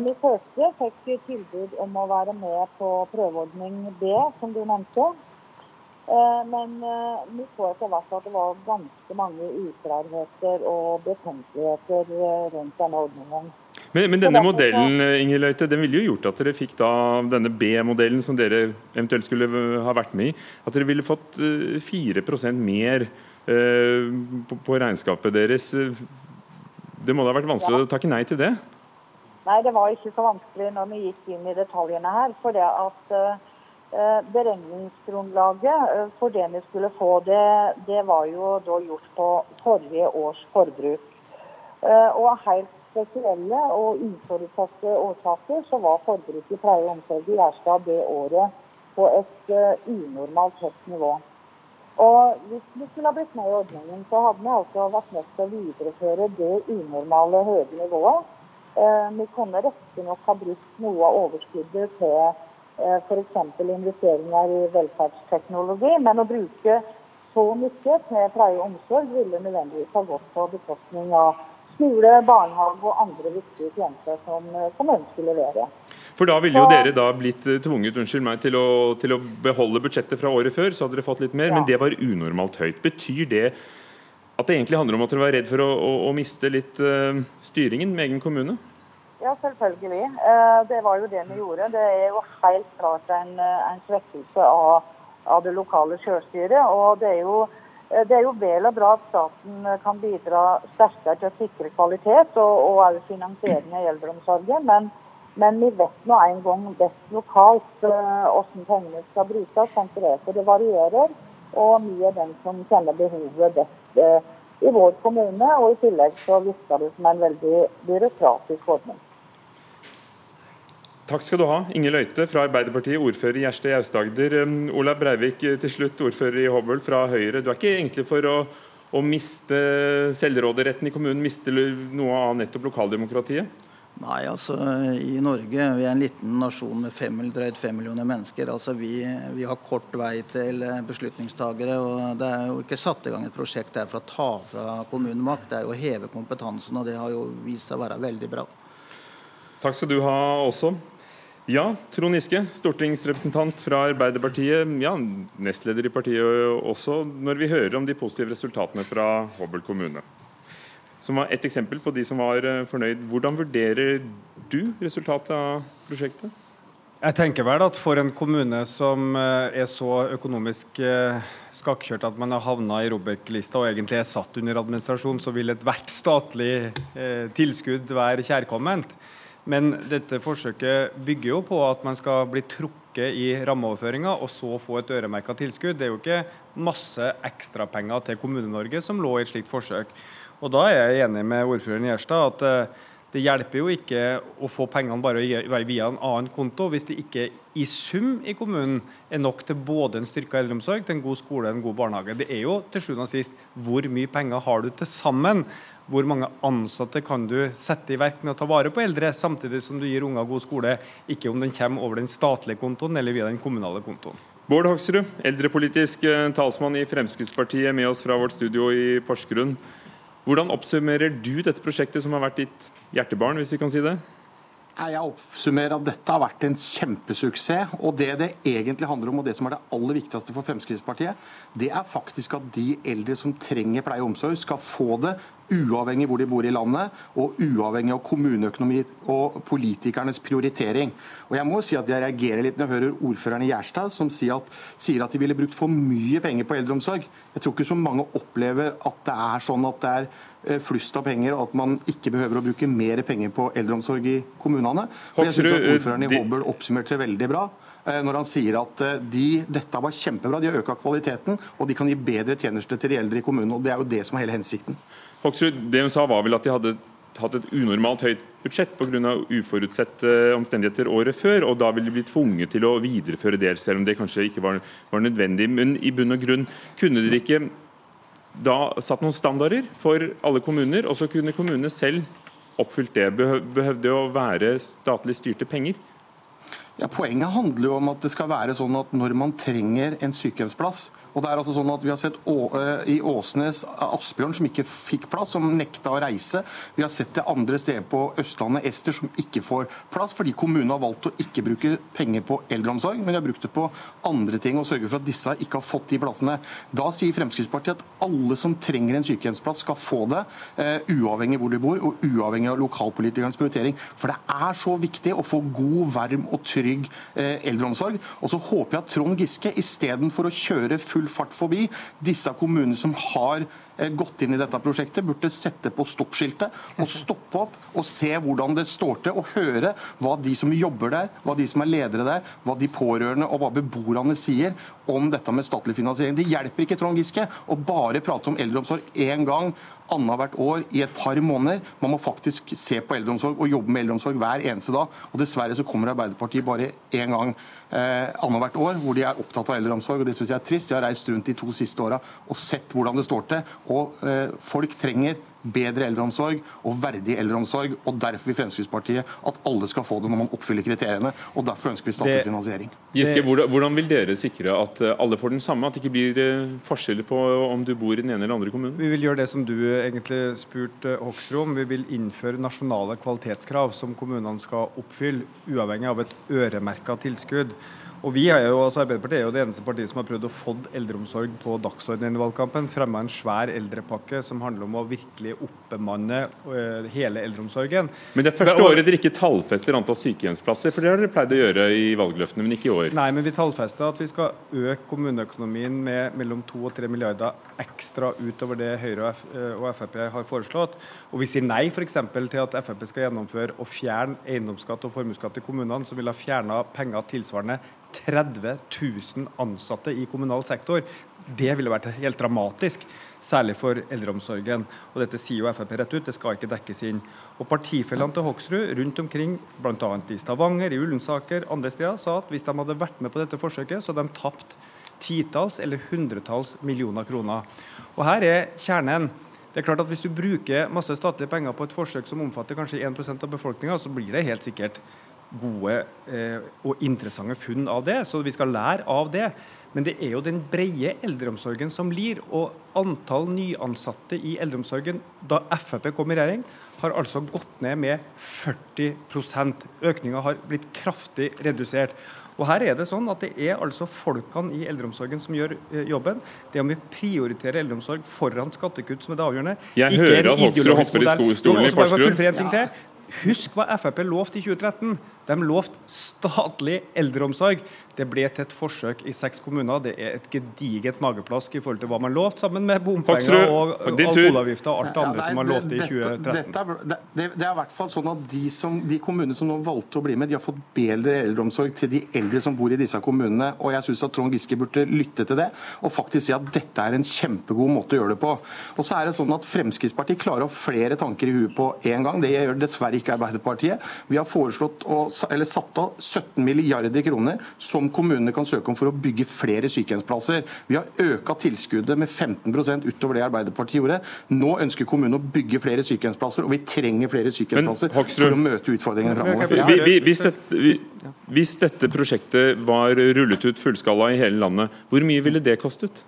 Vi første fikk tilbud om å være med på prøveordning B, som du nevnte. Eh, men eh, vi så etter hvert at det var ganske mange uklarheter og betenkeligheter eh, rundt denne ordningen. Men, men denne modellen Inge Løyte, den ville jo gjort at dere fikk da denne B-modellen som dere eventuelt skulle ha vært med i, at dere ville fått 4% mer på regnskapet deres. Det må da ha vært vanskelig ja. å takke nei til det? Nei, det var ikke så vanskelig når vi gikk inn i detaljene her. for det at beregningsgrunnlaget eh, for det vi skulle få, det, det, var jo da gjort på forrige års forbruk. Eh, og av helt spesielle og uforutsette årsaker så var forbruket i pleie og omsorg i Gjerstad det året på et unormalt høyt nivå. Og Hvis vi skulle ha blitt med i ordningen, så hadde vi altså vært nødt til å videreføre det unormale høye nivået. Vi kunne riktignok ha brukt noe av overskuddet til Eh, f.eks. investeringer i velferdsteknologi. Men å bruke så mye til pleie og omsorg ville nødvendigvis ha gått på bekostning av skole, barnehage og andre viktige tjenester som eh, kommunen skulle levere. For da ville jo dere da blitt eh, tvunget unnskyld meg, til å, til å beholde budsjettet fra året før, så hadde dere fått litt mer, ja. men det var unormalt høyt. Betyr det at det egentlig handler om at dere var redd for å, å, å miste litt uh, styringen med egen kommune? Ja, selvfølgelig. Eh, det var jo det vi gjorde. Det er jo helt klart en, eh, en svekkelse av, av, det lokale selvstyret. Og det er jo Eh, det er jo vel og bra at staten kan bidra sterkere til å sikre kvalitet og, og også finansiering av eldreomsorgen, men, men, vi vet nå en gang best lokalt hvordan pengene skal brukes. tenker for Det varierer, og vi er den som kjenner behovet best i vår kommune. Og i tillegg så virker det som en veldig byråkratisk ordning. Takk skal du ha, Inge Løite fra Arbeiderpartiet, ordfører i Gjerstad i Aust-Agder. Um, Olav Breivik eh, til slutt, ordfører i Hobøl fra Høyre. Du er ikke engstelig for å, å miste selvråderetten i kommunen, miste noe av nettopp lokaldemokratiet? Nei, altså i Norge, vi er en liten nasjon med fem, drøyt fem millioner mennesker. altså vi, vi, har kort vei til eh, beslutningstagere. og Det er jo ikke satt i gang et prosjekt der for å ta fra kommunen makt, det er jo å heve kompetansen. og Det har jo vist seg å være veldig bra. Takk skal du ha også. Ja, Trond Giske, stortingsrepresentant fra Arbeiderpartiet. Ja, nestleder i partiet også. Når vi hører om de positive resultatene fra Hobøl kommune, som var ett eksempel på de som var eh, fornøyd. Hvordan vurderer du resultatet av prosjektet? Jeg tenker vel at For en kommune som eh, er så økonomisk eh, skakkjørt at man har havna i Robek-lista og egentlig er satt under administrasjon, så vil ethvert statlig tilskudd være kjærkomment. Men dette forsøket bygger jo på at man skal bli trukket i rammeoverføringa og så få et øremerka tilskudd. Det er jo ikke masse ekstrapenger til Kommune-Norge som lå i et slikt forsøk. Og Da er jeg enig med ordføreren Gjerstad at eh, det hjelper jo ikke å få pengene bare via en annen konto hvis det ikke i sum i kommunen er nok til både en styrka eldreomsorg, til en god skole og en god barnehage. Det er jo til sjuende og sist hvor mye penger har du til sammen hvor mange ansatte kan du sette i verk med å ta vare på eldre, samtidig som du gir unger god skole, ikke om den kommer over den statlige kontoen eller via den kommunale kontoen. Bård Hoksrud, eldrepolitisk eh, talsmann i Fremskrittspartiet, med oss fra vårt studio i Porsgrunn. Hvordan oppsummerer du dette prosjektet, som har vært ditt hjertebarn, hvis vi kan si det? Jeg oppsummerer at dette har vært en kjempesuksess. Og det det egentlig handler om, og det som er det aller viktigste for Fremskrittspartiet, det er faktisk at de eldre som trenger pleie og omsorg, skal få det uavhengig hvor de bor i landet, og uavhengig av kommuneøkonomi og politikernes prioritering. Og jeg må si at jeg reagerer litt når jeg hører ordføreren i Gjerstad som sier at, sier at de ville brukt for mye penger på eldreomsorg. Jeg tror ikke så mange opplever at det er sånn at det er eh, flust av penger, og at man ikke behøver å bruke mer penger på eldreomsorg i kommunene. Og jeg synes at Ordføreren i Hobøl oppsummerte veldig bra eh, når han sier at eh, de, dette var kjempebra, de har øka kvaliteten og de kan gi bedre tjenester til de eldre i kommunen. og Det er jo det som er hele hensikten. Hoksrud, det hun sa var vel at de hadde hatt et unormalt høyt budsjett pga. uforutsette omstendigheter året før, og da ville de bli tvunget til å videreføre det, selv om det kanskje ikke var, var nødvendig. Men i bunn og grunn, kunne dere ikke da satt noen standarder for alle kommuner, og så kunne kommunene selv oppfylt det? Behøvde det å være statlig styrte penger? Ja, Poenget handler jo om at det skal være sånn at når man trenger en sykehjemsplass, og det er altså sånn at Vi har sett eh, i Åsnes Asbjørn som ikke fikk plass, som nekta å reise. Vi har sett det andre steder på Østlandet, Ester, som ikke får plass fordi kommunen har valgt å ikke bruke penger på eldreomsorg, men de har brukt det på andre ting og sørge for at disse ikke har fått de plassene. Da sier Fremskrittspartiet at alle som trenger en sykehjemsplass, skal få det, uh, uavhengig hvor de bor og uavhengig av lokalpolitikernes prioritering. For det er så viktig å få god, varm og trygg uh, eldreomsorg. Og så håper jeg at Trond Giske istedenfor å kjøre full full fart forbi. Disse kommunene som har eh, gått inn i dette prosjektet, burde sette på stoppskiltet og stoppe opp og se hvordan det står til, og høre hva de som jobber der, hva de som er ledere der, hva de pårørende og hva beboerne sier om dette med statlig finansiering. Det hjelper ikke Trond Giske å bare prate om eldreomsorg én gang annethvert år i et par måneder. Man må faktisk se på eldreomsorg og jobbe med eldreomsorg hver eneste dag. Og Dessverre så kommer Arbeiderpartiet bare én gang eh, annethvert år hvor de er opptatt av eldreomsorg. og Det syns jeg er trist. Jeg har reist rundt de to siste åra og sett hvordan det står til. Og eh, folk trenger bedre eldreomsorg og verdig eldreomsorg. og Derfor vil Fremskrittspartiet at alle skal få det når man oppfyller kriteriene. og Derfor ønsker vi statlig finansiering. Giske, hvordan vil dere sikre at eh, alle får den samme, at det ikke blir eh, forskjeller på om du bor i den ene eller andre kommunen? Vi vil gjøre det som du egentlig spurte Hoksrud om. Vi vil innføre nasjonale kvalitetskrav som kommunene skal oppfylle, uavhengig av et øremerka tilskudd. Og vi er jo, altså Arbeiderpartiet er jo det eneste partiet som har prøvd å få eldreomsorg på dagsordenen i valgkampen. Fremma en svær eldrepakke som handler om å virkelig oppbemanne uh, hele eldreomsorgen. Men det er første året dere ikke tallfester antall sykehjemsplasser, for det har dere pleid å gjøre i valgløftene, men ikke i år. Nei, men vi tallfester at vi skal øke kommuneøkonomien med mellom 2 og 3 milliarder ekstra utover det Høyre og Frp har foreslått. Og vi sier nei f.eks. til at Frp skal gjennomføre å fjerne eiendomsskatt og formuesskatt i kommunene, som ville ha fjerna penger tilsvarende 30 000 ansatte i kommunal sektor. Det ville vært helt dramatisk, særlig for eldreomsorgen. Og Dette sier jo Frp rett ut, det skal ikke dekkes inn. Og Partifellene til Hoksrud rundt omkring, bl.a. i Stavanger, i Ullensaker, andre steder, sa at hvis de hadde vært med på dette forsøket, så hadde de tapt titalls eller hundretalls millioner kroner. Og her er kjernen. Det er klart at Hvis du bruker masse statlige penger på et forsøk som omfatter kanskje 1% av befolkninga, så blir det helt sikkert gode eh, og interessante funn av det, så vi skal lære av det. Men det er jo den brede eldreomsorgen som lir. Og antall nyansatte i eldreomsorgen da Frp kom i regjering, har altså gått ned med 40% Økninga har blitt kraftig redusert. Og her er Det sånn at det er altså folkene i eldreomsorgen som gjør eh, jobben. Det om vi prioriterer eldreomsorg foran skattekutt som er det avgjørende. Jeg hører at Hoksrud hopper i stolen i Porsgrunn. Husk hva Frp lovte i 2013. De lovte statlig eldreomsorg. Det ble til et forsøk i seks kommuner. Det er et gedigent mageplask i forhold til hva man lovte, sammen med bompenger og alkoholavgifter og alt det andre ja, nei, som man lovte i 2013. Dette, det, det, er i hvert fall sånn at de, som, de, kommunene som nå valgte å bli med, de har fått bedre eldreomsorg til de eldre som bor i disse kommunene. Og jeg syns at Trond Giske burde lytte til det og faktisk si at dette er en kjempegod måte å gjøre det på. Og så er det sånn at Fremskrittspartiet klarer å ha flere tanker i huet på én gang. Det gjør dessverre ikke Arbeiderpartiet. Vi har foreslått å, eller satt av 17 milliarder kroner som kommunene kan søke om for å bygge flere sykehjemsplasser. Vi har øka tilskuddet med 15% utover det Arbeiderpartiet gjorde. Nå ønsker kommunene å bygge flere sykehjemsplasser, og vi trenger flere sykehjemsplasser Men, for å møte utfordringene framover. Hvis, hvis dette prosjektet var rullet ut fullskala i hele landet, hvor mye ville det kostet?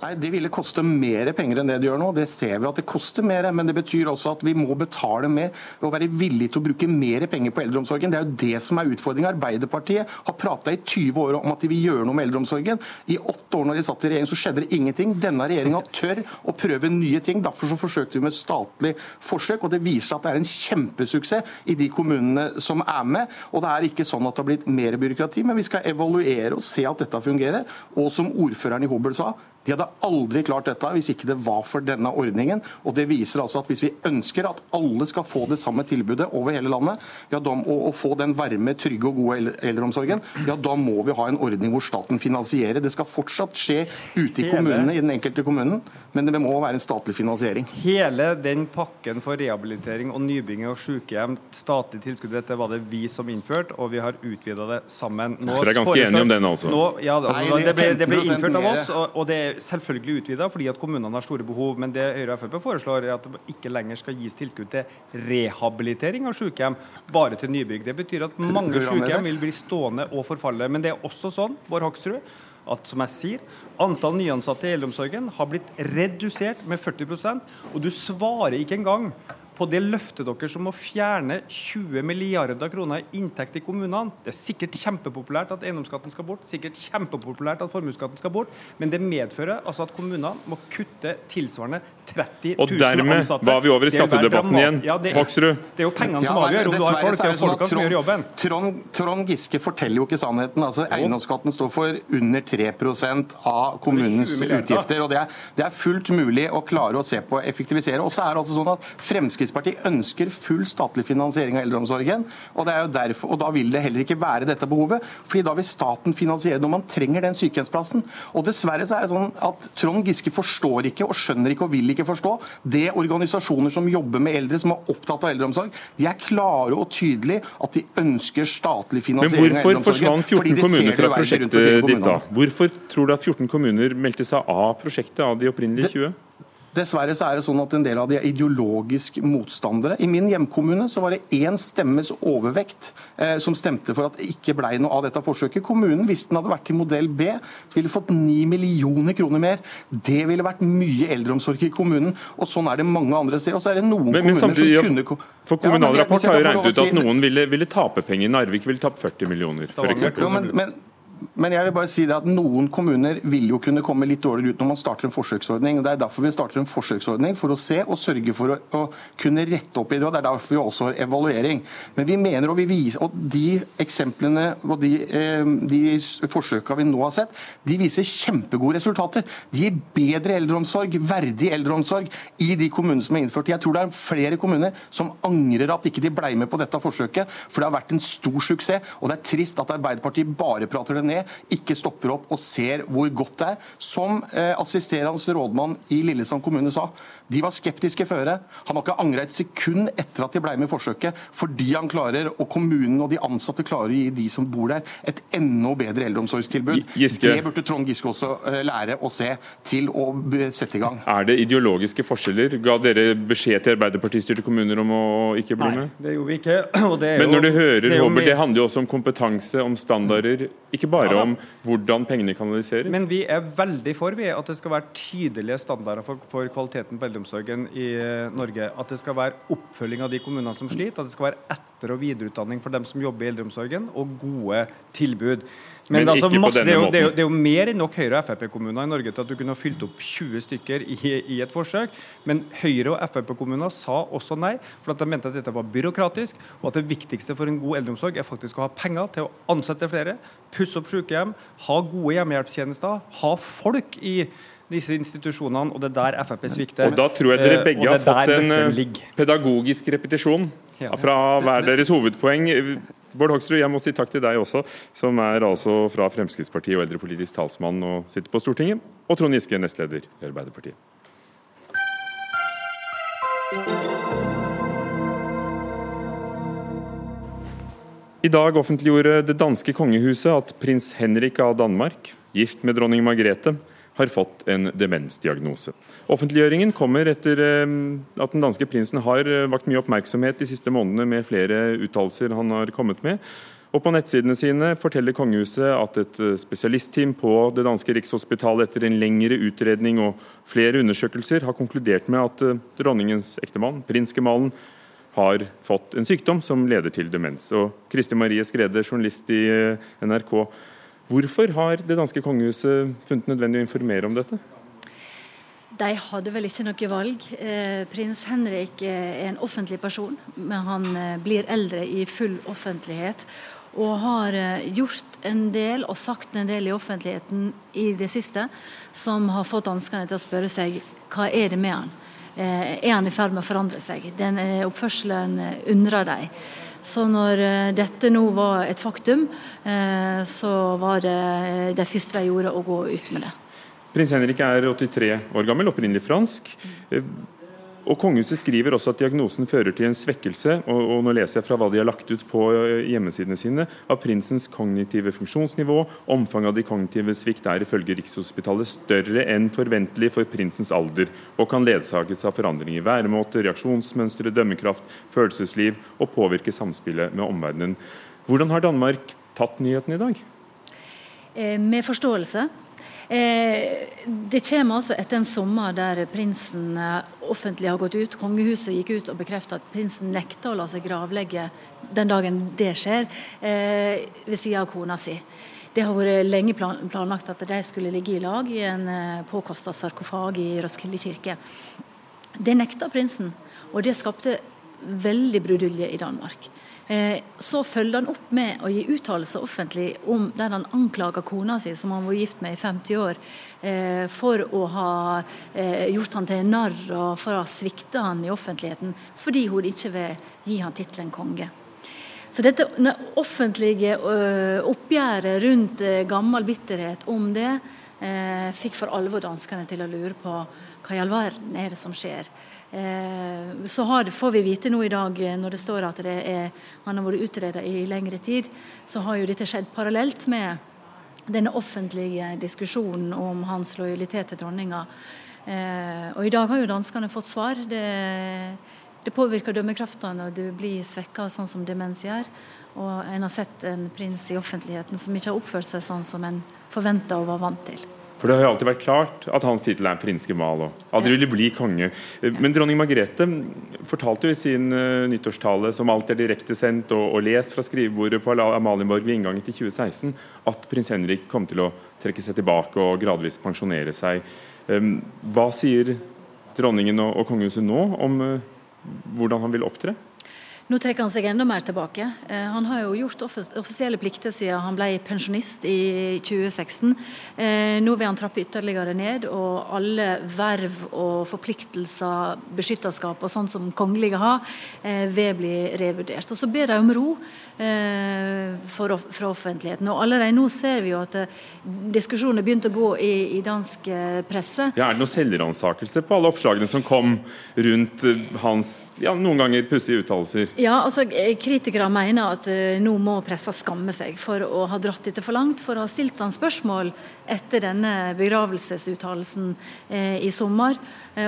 Nei, Det ville koste mer penger enn det det gjør nå. Det ser vi at det koster mer. Men det betyr også at vi må betale mer og være villige til å bruke mer penger på eldreomsorgen. Det er jo det som er utfordringa. Arbeiderpartiet har prata i 20 år om at de vil gjøre noe med eldreomsorgen. I åtte år når de satt i regjering så skjedde det ingenting. Denne regjeringa tør å prøve nye ting. Derfor så forsøkte vi med statlig forsøk, og det viser at det er en kjempesuksess i de kommunene som er med. Og det er ikke sånn at det har blitt mer byråkrati, men vi skal evaluere og se at dette fungerer. Og som ordføreren i Hobøl sa, de hadde aldri klart dette hvis ikke det var for denne ordningen. og Det viser altså at hvis vi ønsker at alle skal få det samme tilbudet over hele landet, ja, da, og, og, få den varme, trygge og gode eldreomsorgen, ja, da må vi ha en ordning hvor staten finansierer. Det skal fortsatt skje ute i kommunene, i den enkelte kommunen, men det må være en statlig finansiering. Hele den pakken for rehabilitering og nybygging og sykehjem, statlig tilskudd, dette var det vi som innførte, og vi har utvida det sammen. Nå, Dere er ganske enige om den, altså? Nå, ja, altså, det, ble, det ble innført av oss, og, og det er selvfølgelig utvida fordi at kommunene har store behov. Men det Høyre og Frp foreslår, er at det ikke lenger skal gis tilskudd til rehabilitering av sykehjem, bare til nybygg. Det betyr at mange sykehjem vil bli stående og forfalle. Men det er også sånn, Bård Hoksrud, at som jeg sier, antall nyansatte i eldreomsorgen har blitt redusert med 40% og du svarer ikke engang på det løftet dere som å fjerne 20 milliarder kroner i inntekt i kommunene. Det er sikkert kjempepopulært at eiendomsskatten skal bort, sikkert kjempepopulært at formuesskatten skal bort, men det medfører altså at kommunene må kutte tilsvarende 30 000 ansatte. Og dermed var vi over i skattedebatten igjen. Ja, det, Hoksrud. Det er jo pengene som avgjør om du har folk. Det er jo folka som gjør jobben. Trond, Trond, Giske forteller jo ikke sannheten. Altså, Eiendomsskatten står for under 3% av kommunens utgifter. og det er, det er fullt mulig å klare å se på å effektivisere. Og så er det altså sånn at Fremskrittspartiet Fremskrittspartiet ønsker full statlig finansiering av eldreomsorgen. og, det er jo derfor, og Da vil det heller ikke være dette behovet, fordi da vil staten finansiere når man trenger den sykehjemsplassen. Og Dessverre så er det sånn at Trond Giske forstår ikke og skjønner ikke og vil ikke forstå det organisasjoner som jobber med eldre, som er opptatt av eldreomsorg, de er klare og tydelige at de ønsker statlig finansiering av eldreomsorgen. Men hvorfor forsvant 14 kommuner fra prosjektet ditt da? Hvorfor tror du at 14 kommuner meldte seg av prosjektet av de opprinnelige 20? Dessverre så er det sånn at en del av de er ideologisk motstandere. I min hjemkommune så var det én stemmes overvekt eh, som stemte for at det ikke ble noe av dette forsøket. Kommunen, hvis den hadde vært til modell B, ville fått 9 millioner kroner mer. Det ville vært mye eldreomsorg i kommunen. Og sånn er det mange andre steder. Og så er det noen men, men kommuner samtidig, som kunne For Kommunal ja, Rapport har jo regnet ut at noen ville, ville tape penger. Narvik ville tapt 40 millioner, f.eks. Ja, men, men Men jeg vil bare si det at noen kommuner vil jo kunne komme litt dårligere ut når man starter en forsøksordning. og Det er derfor vi starter en forsøksordning, for å se og sørge for å, å kunne rette opp i det. og Det er derfor vi også har evaluering. Men vi mener, og vi viser, og de eksemplene og de, eh, de forsøkene vi nå har sett, de viser kjempegode resultater. De gir bedre eldreomsorg, verdig eldreomsorg i de kommunene som er innført. Jeg tror det er flere kommuner som angrer at ikke de ble med på dette forsøket, for det har vært en stor suksess. og Det er trist at Arbeiderpartiet bare prater det ned, ikke stopper opp og ser hvor godt det er. Som eh, assisterende rådmann i Lillesand kommune sa, de var skeptiske føre. Han har ikke angra et sekund etter at de ble med i forsøket, fordi han klarer, og kommunen og de ansatte klarer å gi de som bor der, et enda bedre eldreomsorgstilbud. Giske. Det burde Trond Giske også eh, lære å se til å sette i gang. Er det ideologiske forskjeller? Ga dere beskjed til Arbeiderpartistyrte kommuner om å ikke bli med? Nei, det gjorde vi ikke. Og det er Men når du hører det er jo Håber, det handler jo også om kompetanse, om standarder, ikke bare Ja om hvordan pengene kanaliseres. Men vi er veldig for vi, at det skal være tydelige standarder for, for kvaliteten på eldreomsorgen i eh, Norge. At det skal være oppfølging av de kommunene som sliter. At det skal være etter- og videreutdanning for dem som jobber i eldreomsorgen, og gode tilbud. Men ikke på masse, det, er jo, det, er jo, det er jo mer enn nok Høyre- og Frp-kommuner i Norge til at du kunne ha fylt opp 20 stykker i, i et forsøk. Men Høyre- og Frp-kommuner sa også nei, for at de mente at dette var byråkratisk, og at det viktigste for en god eldreomsorg er faktisk å ha penger til å ansette flere, pusse opp sykehjem, ha gode hjemmehjelpstjenester, ha folk i disse institusjonene, og det er der Frp svikter. Og da tror jeg dere Eh, begge har fått en eh, pedagogisk repetisjon fra hver deres hovedpoeng. Bård Hoksrud, jeg må si takk til deg også, som er altså fra Fremskrittspartiet og eldrepolitisk talsmann og sitter på Stortinget. Og Trond Giske, nestleder i Arbeiderpartiet. I dag offentliggjorde det danske kongehuset at prins Henrik av Danmark, gift med dronning Margrethe, har fått en demensdiagnose. Offentliggjøringen kommer etter eh, at den danske prinsen har eh, vakt mye oppmerksomhet de siste månedene med flere uttalelser han har kommet med. Og På nettsidene sine forteller kongehuset at et eh, spesialistteam på det danske rikshospitalet etter en lengre utredning og flere undersøkelser har konkludert med at dronningens ektemann, prinsgemalen, har fått en sykdom som leder til demens. Og Kristi Marie Skrede, journalist i NRK. Hvorfor har det danske kongehuset funnet nødvendig å informere om dette? De hadde vel ikke noe valg. Eh, prins Henrik eh, er en offentlig person, men han eh, blir eldre i full offentlighet. Og har gjort en del og sagt en del i offentligheten i det siste som har fått danskene til å spørre seg hva er det med han. Er han i ferd med å forandre seg? Den oppførselen undrer de. Så når eh, dette nå var et faktum, eh, så var det eh, det første jeg gjorde å gå ut med det. Prins Henrik er 83 år gammel, opprinnelig fransk. Og Kongehuset skriver også at diagnosen fører til en svekkelse og, og nå leser jeg fra hva de har lagt ut på eh, hjemmesidene sine, av prinsens kognitive funksjonsnivå. Omfanget av de kognitive svikt er ifølge Rikshospitalet større enn forventelig for prinsens alder, og kan ledsages av forandringer i væremåte, reaksjonsmønstre, dømmekraft, følelsesliv og påvirke samspillet med omverdenen. Hvordan har Danmark tatt nyheten i dag? Eh, med forståelse. Eh, det kommer altså etter en sommer der prinsen offentlig har gått ut. Kongehuset gikk ut og bekreftet at prinsen nekta å la seg gravlegge den dagen det skjer, eh, ved siden av kona si. Det har vært lenge plan planlagt at de skulle ligge i lag i en eh, påkosta sarkofag i Roskilde kirke. Det nekta prinsen, og det skapte veldig brudulje i Danmark. Eh, Så følger han opp med å gi uttalelser offentlig om der han anklager kona si, som han var gift med i 50 år, eh, for å ha eh, gjort han til narr og for å ha svikta han i offentligheten, fordi hun ikke vil gi han tittelen konge. Så dette offentlige oppgjøret rundt gammel bitterhet om det, fikk for alvor danskene til å lure på hva i all verden er det som skjer. Eh, så har, får vi vite nå i dag, eh, når det står at det er, han har vært utreda i lengre tid, så har jo dette skjedd parallelt med denne offentlige diskusjonen om hans lojalitet til dronninga. Eh, og i dag har jo danskene fått svar. Det, det påvirker dømmekrafta når du blir svekka sånn som demens gjør. Og en har sett en prins i offentligheten som ikke har oppført seg sånn som en forventa og var vant til. For det har jo alltid vært klart at hans tittel er prins Gemal og aldri ville bli konge. Men dronning Margrethe fortalte jo i sin uh, nyttårstale, som alt er direktesendt og, og lest fra skrivebordet på Amalienborg ved inngangen til 2016, at prins Henrik kom til å trekke seg tilbake og gradvis pensjonere seg. Um, hva sier dronningen og, og kongehuset nå om uh, hvordan han vil opptre? Nå trekker han seg enda mer tilbake. Eh, han har jo gjort offisielle plikter siden han ble pensjonist i 2016. Eh, nå vil han trappe ytterligere ned, og alle verv og forpliktelser, beskytterskap og sånt som kongelige har, eh, vil bli revurdert. Og Så ber de om ro fra offentligheten. Og Allerede nå ser vi jo at diskusjonen er begynt å gå i dansk presse. Ja, er det noen selvransakelse på alle oppslagene som kom rundt hans ja, noen ganger pussige uttalelser? Ja, altså Kritikere mener at uh, nå må pressa skamme seg for å ha dratt dette for langt, for å ha stilt han spørsmål etter denne begravelsesuttalelsen uh, i sommer,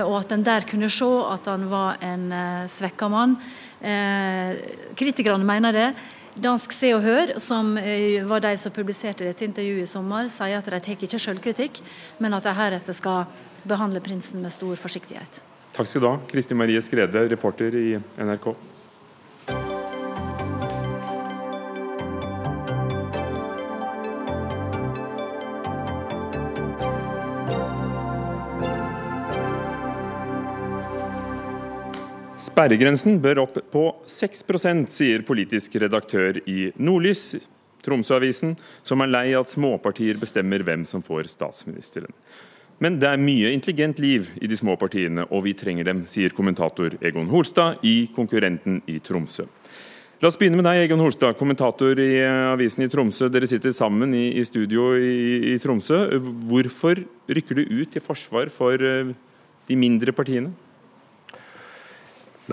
og at en der kunne se at han var en svekka mann. kritikerne mener det. Dansk Se og Hør, som var de som publiserte dette intervjuet i sommer, sier at de tar ikke selvkritikk, men at de heretter skal behandle prinsen med stor forsiktighet. Takk skal du ha, Kristin Marie Skrede, reporter i NRK. Sperregrensen bør opp på 6% sier politisk redaktør i Nordlys, Tromsø-avisen, som er lei at småpartier bestemmer hvem som får statsministeren. Men det er mye intelligent liv i de små partiene, og vi trenger dem, sier kommentator Egon Holstad i Konkurrenten i Tromsø. La oss begynne med deg, Egon Holstad, kommentator i avisen i Tromsø. Dere sitter sammen i, i studio i, i, Tromsø. Hvorfor rykker du ut til forsvar for eh, de mindre partiene?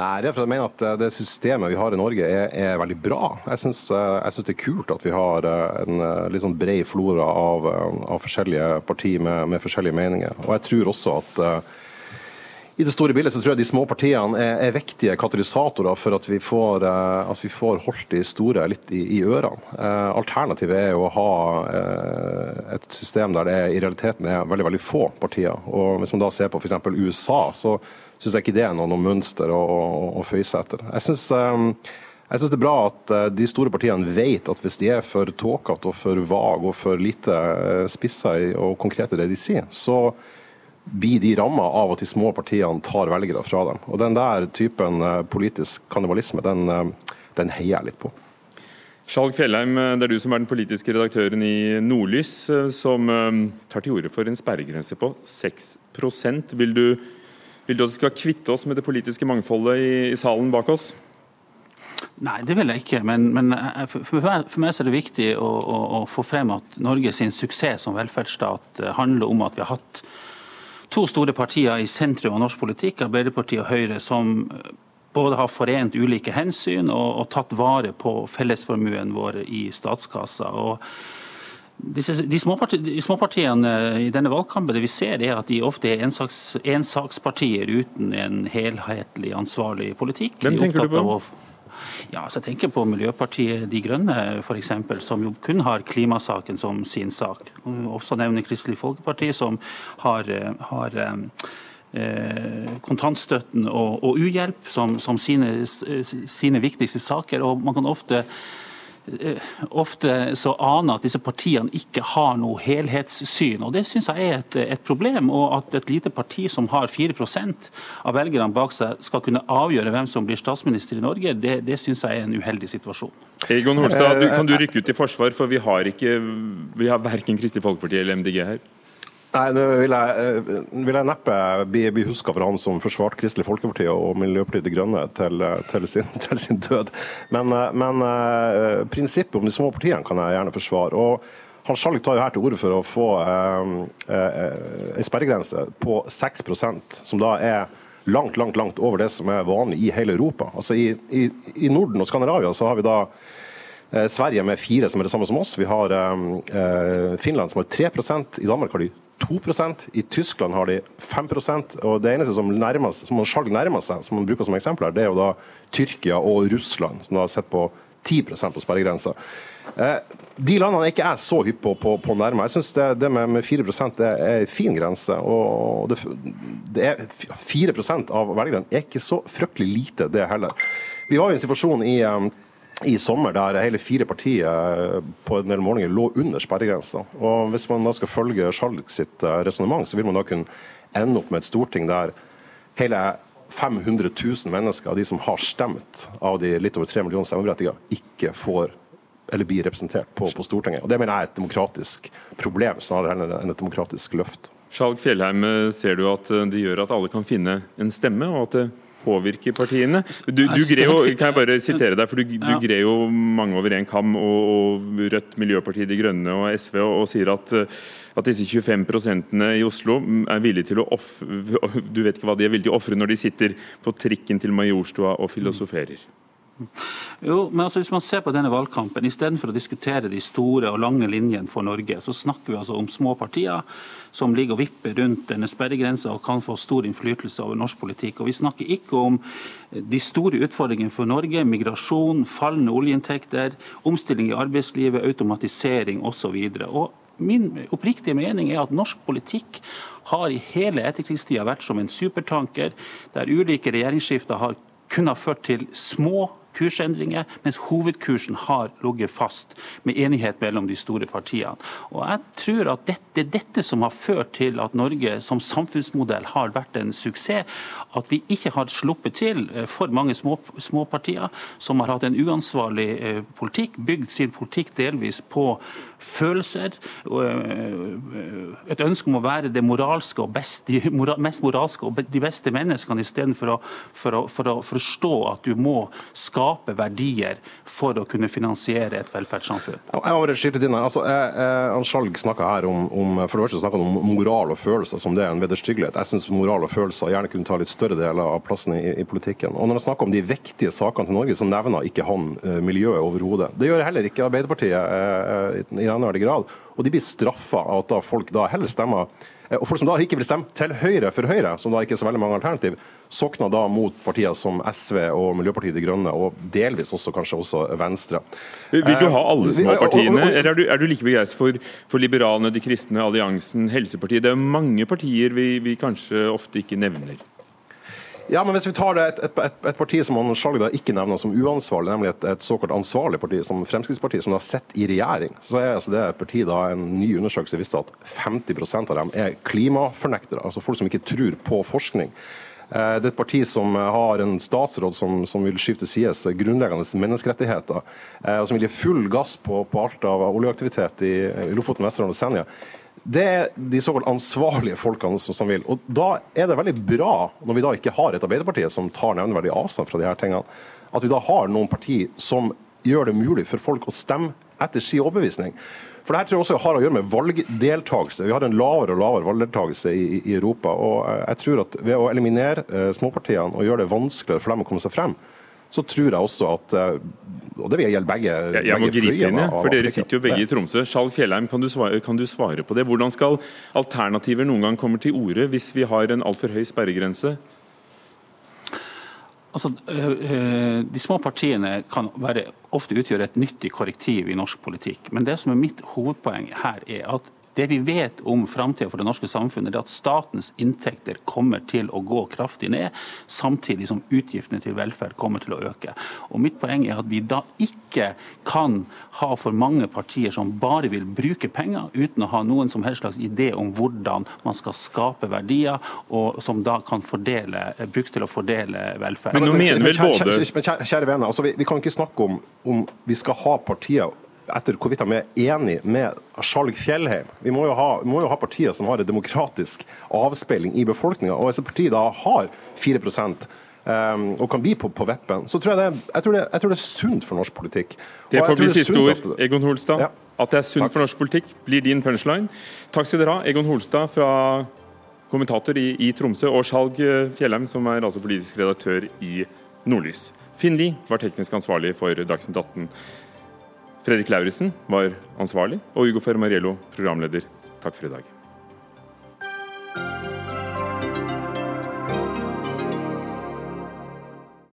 Nei, det er for jeg mener at eh, det systemet vi har i Norge er, er veldig bra. Jeg syns, eh, det er kult at vi har eh, en litt sånn bred flora av, av forskjellige partier med, med, forskjellige meninger. Og jeg tror også at i det store bildet så tror jeg de små partiene er, er viktige katalysatorer for at vi får, uh, at vi får holdt de store litt i, i ørene. Uh, alternativet er jo å ha et system der det i realiteten er veldig veldig få partier. Og Hvis man da ser på f.eks. USA, så syns jeg ikke det er noe, noe mønster å, å, å føye seg etter. Jeg syns jeg synes det er bra at de store partiene vet at hvis de er for tåkete og for vage og for lite spissa og konkrete i det de sier, så blir de ramma av at de små partiene tar velgere fra dem. Og Den der typen uh, politisk kannibalisme, den, den heier jeg litt på. Skjalg Fjellheim, det er du som er den politiske redaktøren i Nordlys, som tar til orde for en sperregrense på 6% Vil du vil du at vi skal kvitte oss med det politiske mangfoldet i, i salen bak oss? Nei, det vil jeg ikke. Men, men eh, for, meg, for, meg, er det viktig å, å, å få frem at Norges suksess som velferdsstat eh, handler om at vi har hatt to store partier i sentrum av norsk politikk, Arbeiderpartiet og Høyre, som eh, både har forent ulike hensyn og, og tatt vare på fellesformuen vår i statskassa. Og disse, de, småparti, de småpartiene i denne valgkampen det vi ser er at de ofte er ensaks, ensakspartier uten en helhetlig ansvarlig politikk. Hvem tenker du på? Ja, så jeg tenker på Miljøpartiet De Grønne, f.eks., som jo kun har klimasaken som sin sak. Også nevner Kristelig Folkeparti, som har, har eh, kontantstøtten og, og uhjelp som, som sine, sine viktigste saker. og man kan ofte Eh, ofte så aner at disse partiene ikke har noe helhetssyn. og Det syns jeg er et, et, problem. og At et lite parti som har 4% av velgerne bak seg, skal kunne avgjøre hvem som blir statsminister i Norge, det, det syns jeg er en uheldig situasjon. Egon Holstad, du, kan du rykke ut i forsvar, for vi har, ikke, vi har verken Kristelig Folkeparti eller MDG her? Nei, Nå vil jeg, eh, vil jeg neppe bli, bli huska for han som forsvarte Kristelig Folkeparti og Miljøpartiet De Grønne til, til, sin, til sin, død. Men, eh, men prinsippet om de små partiene kan jeg gjerne forsvare. og han Skjalg tar jo her til orde for å få uh, en sperregrense på 6% som da er langt langt, langt over det som er vanlig i hele Europa. Altså I, i, i Norden og Skandinavia så har vi da Sverige med fire, som er det samme som oss. Vi har Finland som har 3% I Danmark har de 2% I Tyskland har de 5% og Det eneste som, nærmer, som man nærmer seg, som man bruker som eksempel, her, det er jo da Tyrkia og Russland, som har sett på 10% på sperregrensa. Eh, de landene er ikke jeg så hypp på, på, nærme. Jeg syns det, det, med, med 4 er, er en fin grense. og det, det er 4 av velgerne er ikke så fryktelig lite, det heller. Vi var i en situasjon i, um, i sommer der hele fire partier uh, på en del målinger lå under sperregrensa. Og Hvis man da skal følge Skjalg sitt uh, resonnement, så vil man da kunne ende opp med et storting der hele 500 000 mennesker av de som har stemt av de litt over 3 millioner stemmeberettigede, ikke får eller blir representert på, på, Stortinget. Og Det mener jeg er et demokratisk problem snarere enn et demokratisk løft. Skjalg Fjellheim, ser du at det gjør at alle kan finne en stemme, og at det påvirker partiene? Du, du greier jo, kan jeg bare sitere deg, for du, du greier jo mange over én kam, og, og, Rødt, Miljøpartiet De Grønne og SV, og, og sier at, at disse 25% i Oslo er villige til å offre Du vet ikke hva de er villige til å ofre når de sitter på trikken til Majorstua og filosoferer. Jo, men altså Hvis man ser på denne valgkampen, istedenfor å diskutere de store og lange linjene for Norge, så snakker vi altså om små partier som ligger og vipper rundt denne sperregrensa og kan få stor innflytelse over norsk politikk. Og Vi snakker ikke om de store utfordringene for Norge, migrasjon, fallende oljeinntekter, omstilling i arbeidslivet, automatisering osv. Min oppriktige mening er at norsk politikk har i hele etterkrigstida vært som en supertanker, der ulike regjeringsskifter har kunne ha ført til små kursendringer, mens hovedkursen har ligget fast, med enighet mellom de store partiene. Og jeg tror at Det er dette som har ført til at Norge som samfunnsmodell har vært en suksess. At vi ikke har sluppet til eh, for mange små, partier som har hatt en uansvarlig eh, politikk, bygd sin politikk delvis på følelser, eh, et ønske om å være det moralske og best, de mest moralske og de beste menneskene, istedenfor å, for å, for å forstå at du må skape verdier for å kunne finansiere et velferdssamfunn. Jeg må bare skyte inn her. Altså, Skjalg snakka her om, om, for det første snakka om moral og følelser som det er en vederstyggelighet. Jeg syns moral og følelser gjerne kunne ta litt større deler av plassen i, i politikken. Og når han snakker om de viktige sakene til Norge, så nevner ikke han miljøet overhodet. Det gjør heller ikke Arbeiderpartiet i nevneverdig grad. Og de blir straffa av at da folk da heller stemmer eh, og folk som da ikke vil stemme til Høyre for Høyre, som da ikke er så veldig mange alternativ, sokner da mot partier som SV og Miljøpartiet De Grønne, og delvis også kanskje også Venstre. Vil du ha alle små partiene, eller er du, er du like begeistret for, for Liberalene, De kristne, Alliansen, Helsepartiet? Det er mange partier vi, vi kanskje ofte ikke nevner. Ja, men Hvis vi tar et, et, et, et parti som han Skjalg ikke nevner som uansvarlig, nemlig et, såkalt ansvarlig parti som Fremskrittspartiet, som har sett i regjering, så er altså det parti da en ny undersøkelse viste at 50% av dem er klimafornektere. Altså folk som ikke tror på forskning. Eh, det er et parti som har en statsråd som, som vil skifte sides grunnleggende menneskerettigheter, eh, og som vil gi full gass på, på alt av oljeaktivitet i Lofoten, Vesterålen og Senja. Det er de såkalt ansvarlige folkene som, som, vil. Og Da er det veldig bra, når vi da ikke har et Arbeiderparti som tar nevneverdig avstand fra de her tingene, at vi da har noen partier som gjør det mulig for folk å stemme etter sin overbevisning. For det her tror jeg også har å gjøre med valgdeltakelse. Vi har en lavere og lavere valgdeltakelse i, i Europa. og jeg tror at Ved å eliminere eh, småpartiene og gjøre det vanskeligere for dem å komme seg frem, så tror jeg også at eh, og det vil gjelde begge, jeg, jeg må gripe inn, for Dere sitter jo begge i Tromsø. Skjalg Fjellheim, kan du, svare, kan du, svare, på det? Hvordan skal alternativer noen gang komme til orde hvis vi har en altfor høy sperregrense? Altså, øh, øh, De små partiene kan være, ofte utgjøre et nyttig korrektiv i norsk politikk. Men det som er mitt hovedpoeng her, er at det vi vet om framtida for det norske samfunnet, er at statens inntekter kommer til å gå kraftig ned, samtidig som utgiftene til velferd kommer til å øke. Og Mitt poeng er at vi da ikke kan ha for mange partier som bare vil bruke penger, uten å ha noen som helst slags idé om hvordan man skal skape verdier, og som da kan fordele, brukes til å fordele velferd. Men nå mener vel både... Kjære, kjære venner, altså vi, vi, kan ikke snakke om om vi skal ha partier etter hvorvidt de er enig med Skjalg Fjellheim. Vi må, ha, må, jo ha, partier som har en demokratisk avspeiling i befolkninga. Og hvis et parti da har 4 um, og kan bli på, på vippen, så tror jeg, det, jeg, tror det, jeg tror det er sunt for norsk politikk. Det får bli siste ord, Egon Holstad. Ja. At det er sunt Takk. for norsk politikk, blir din punchline. Takk skal dere ha, Egon Holstad fra kommentator i, i Tromsø, og Skjalg Fjellheim, som er altså politisk redaktør i Nordlys. Finn Lie var teknisk ansvarlig for Dagsnytt 18. Fredrik Lauritzen var ansvarlig, og Ugo Fermariello programleder. Takk for i dag.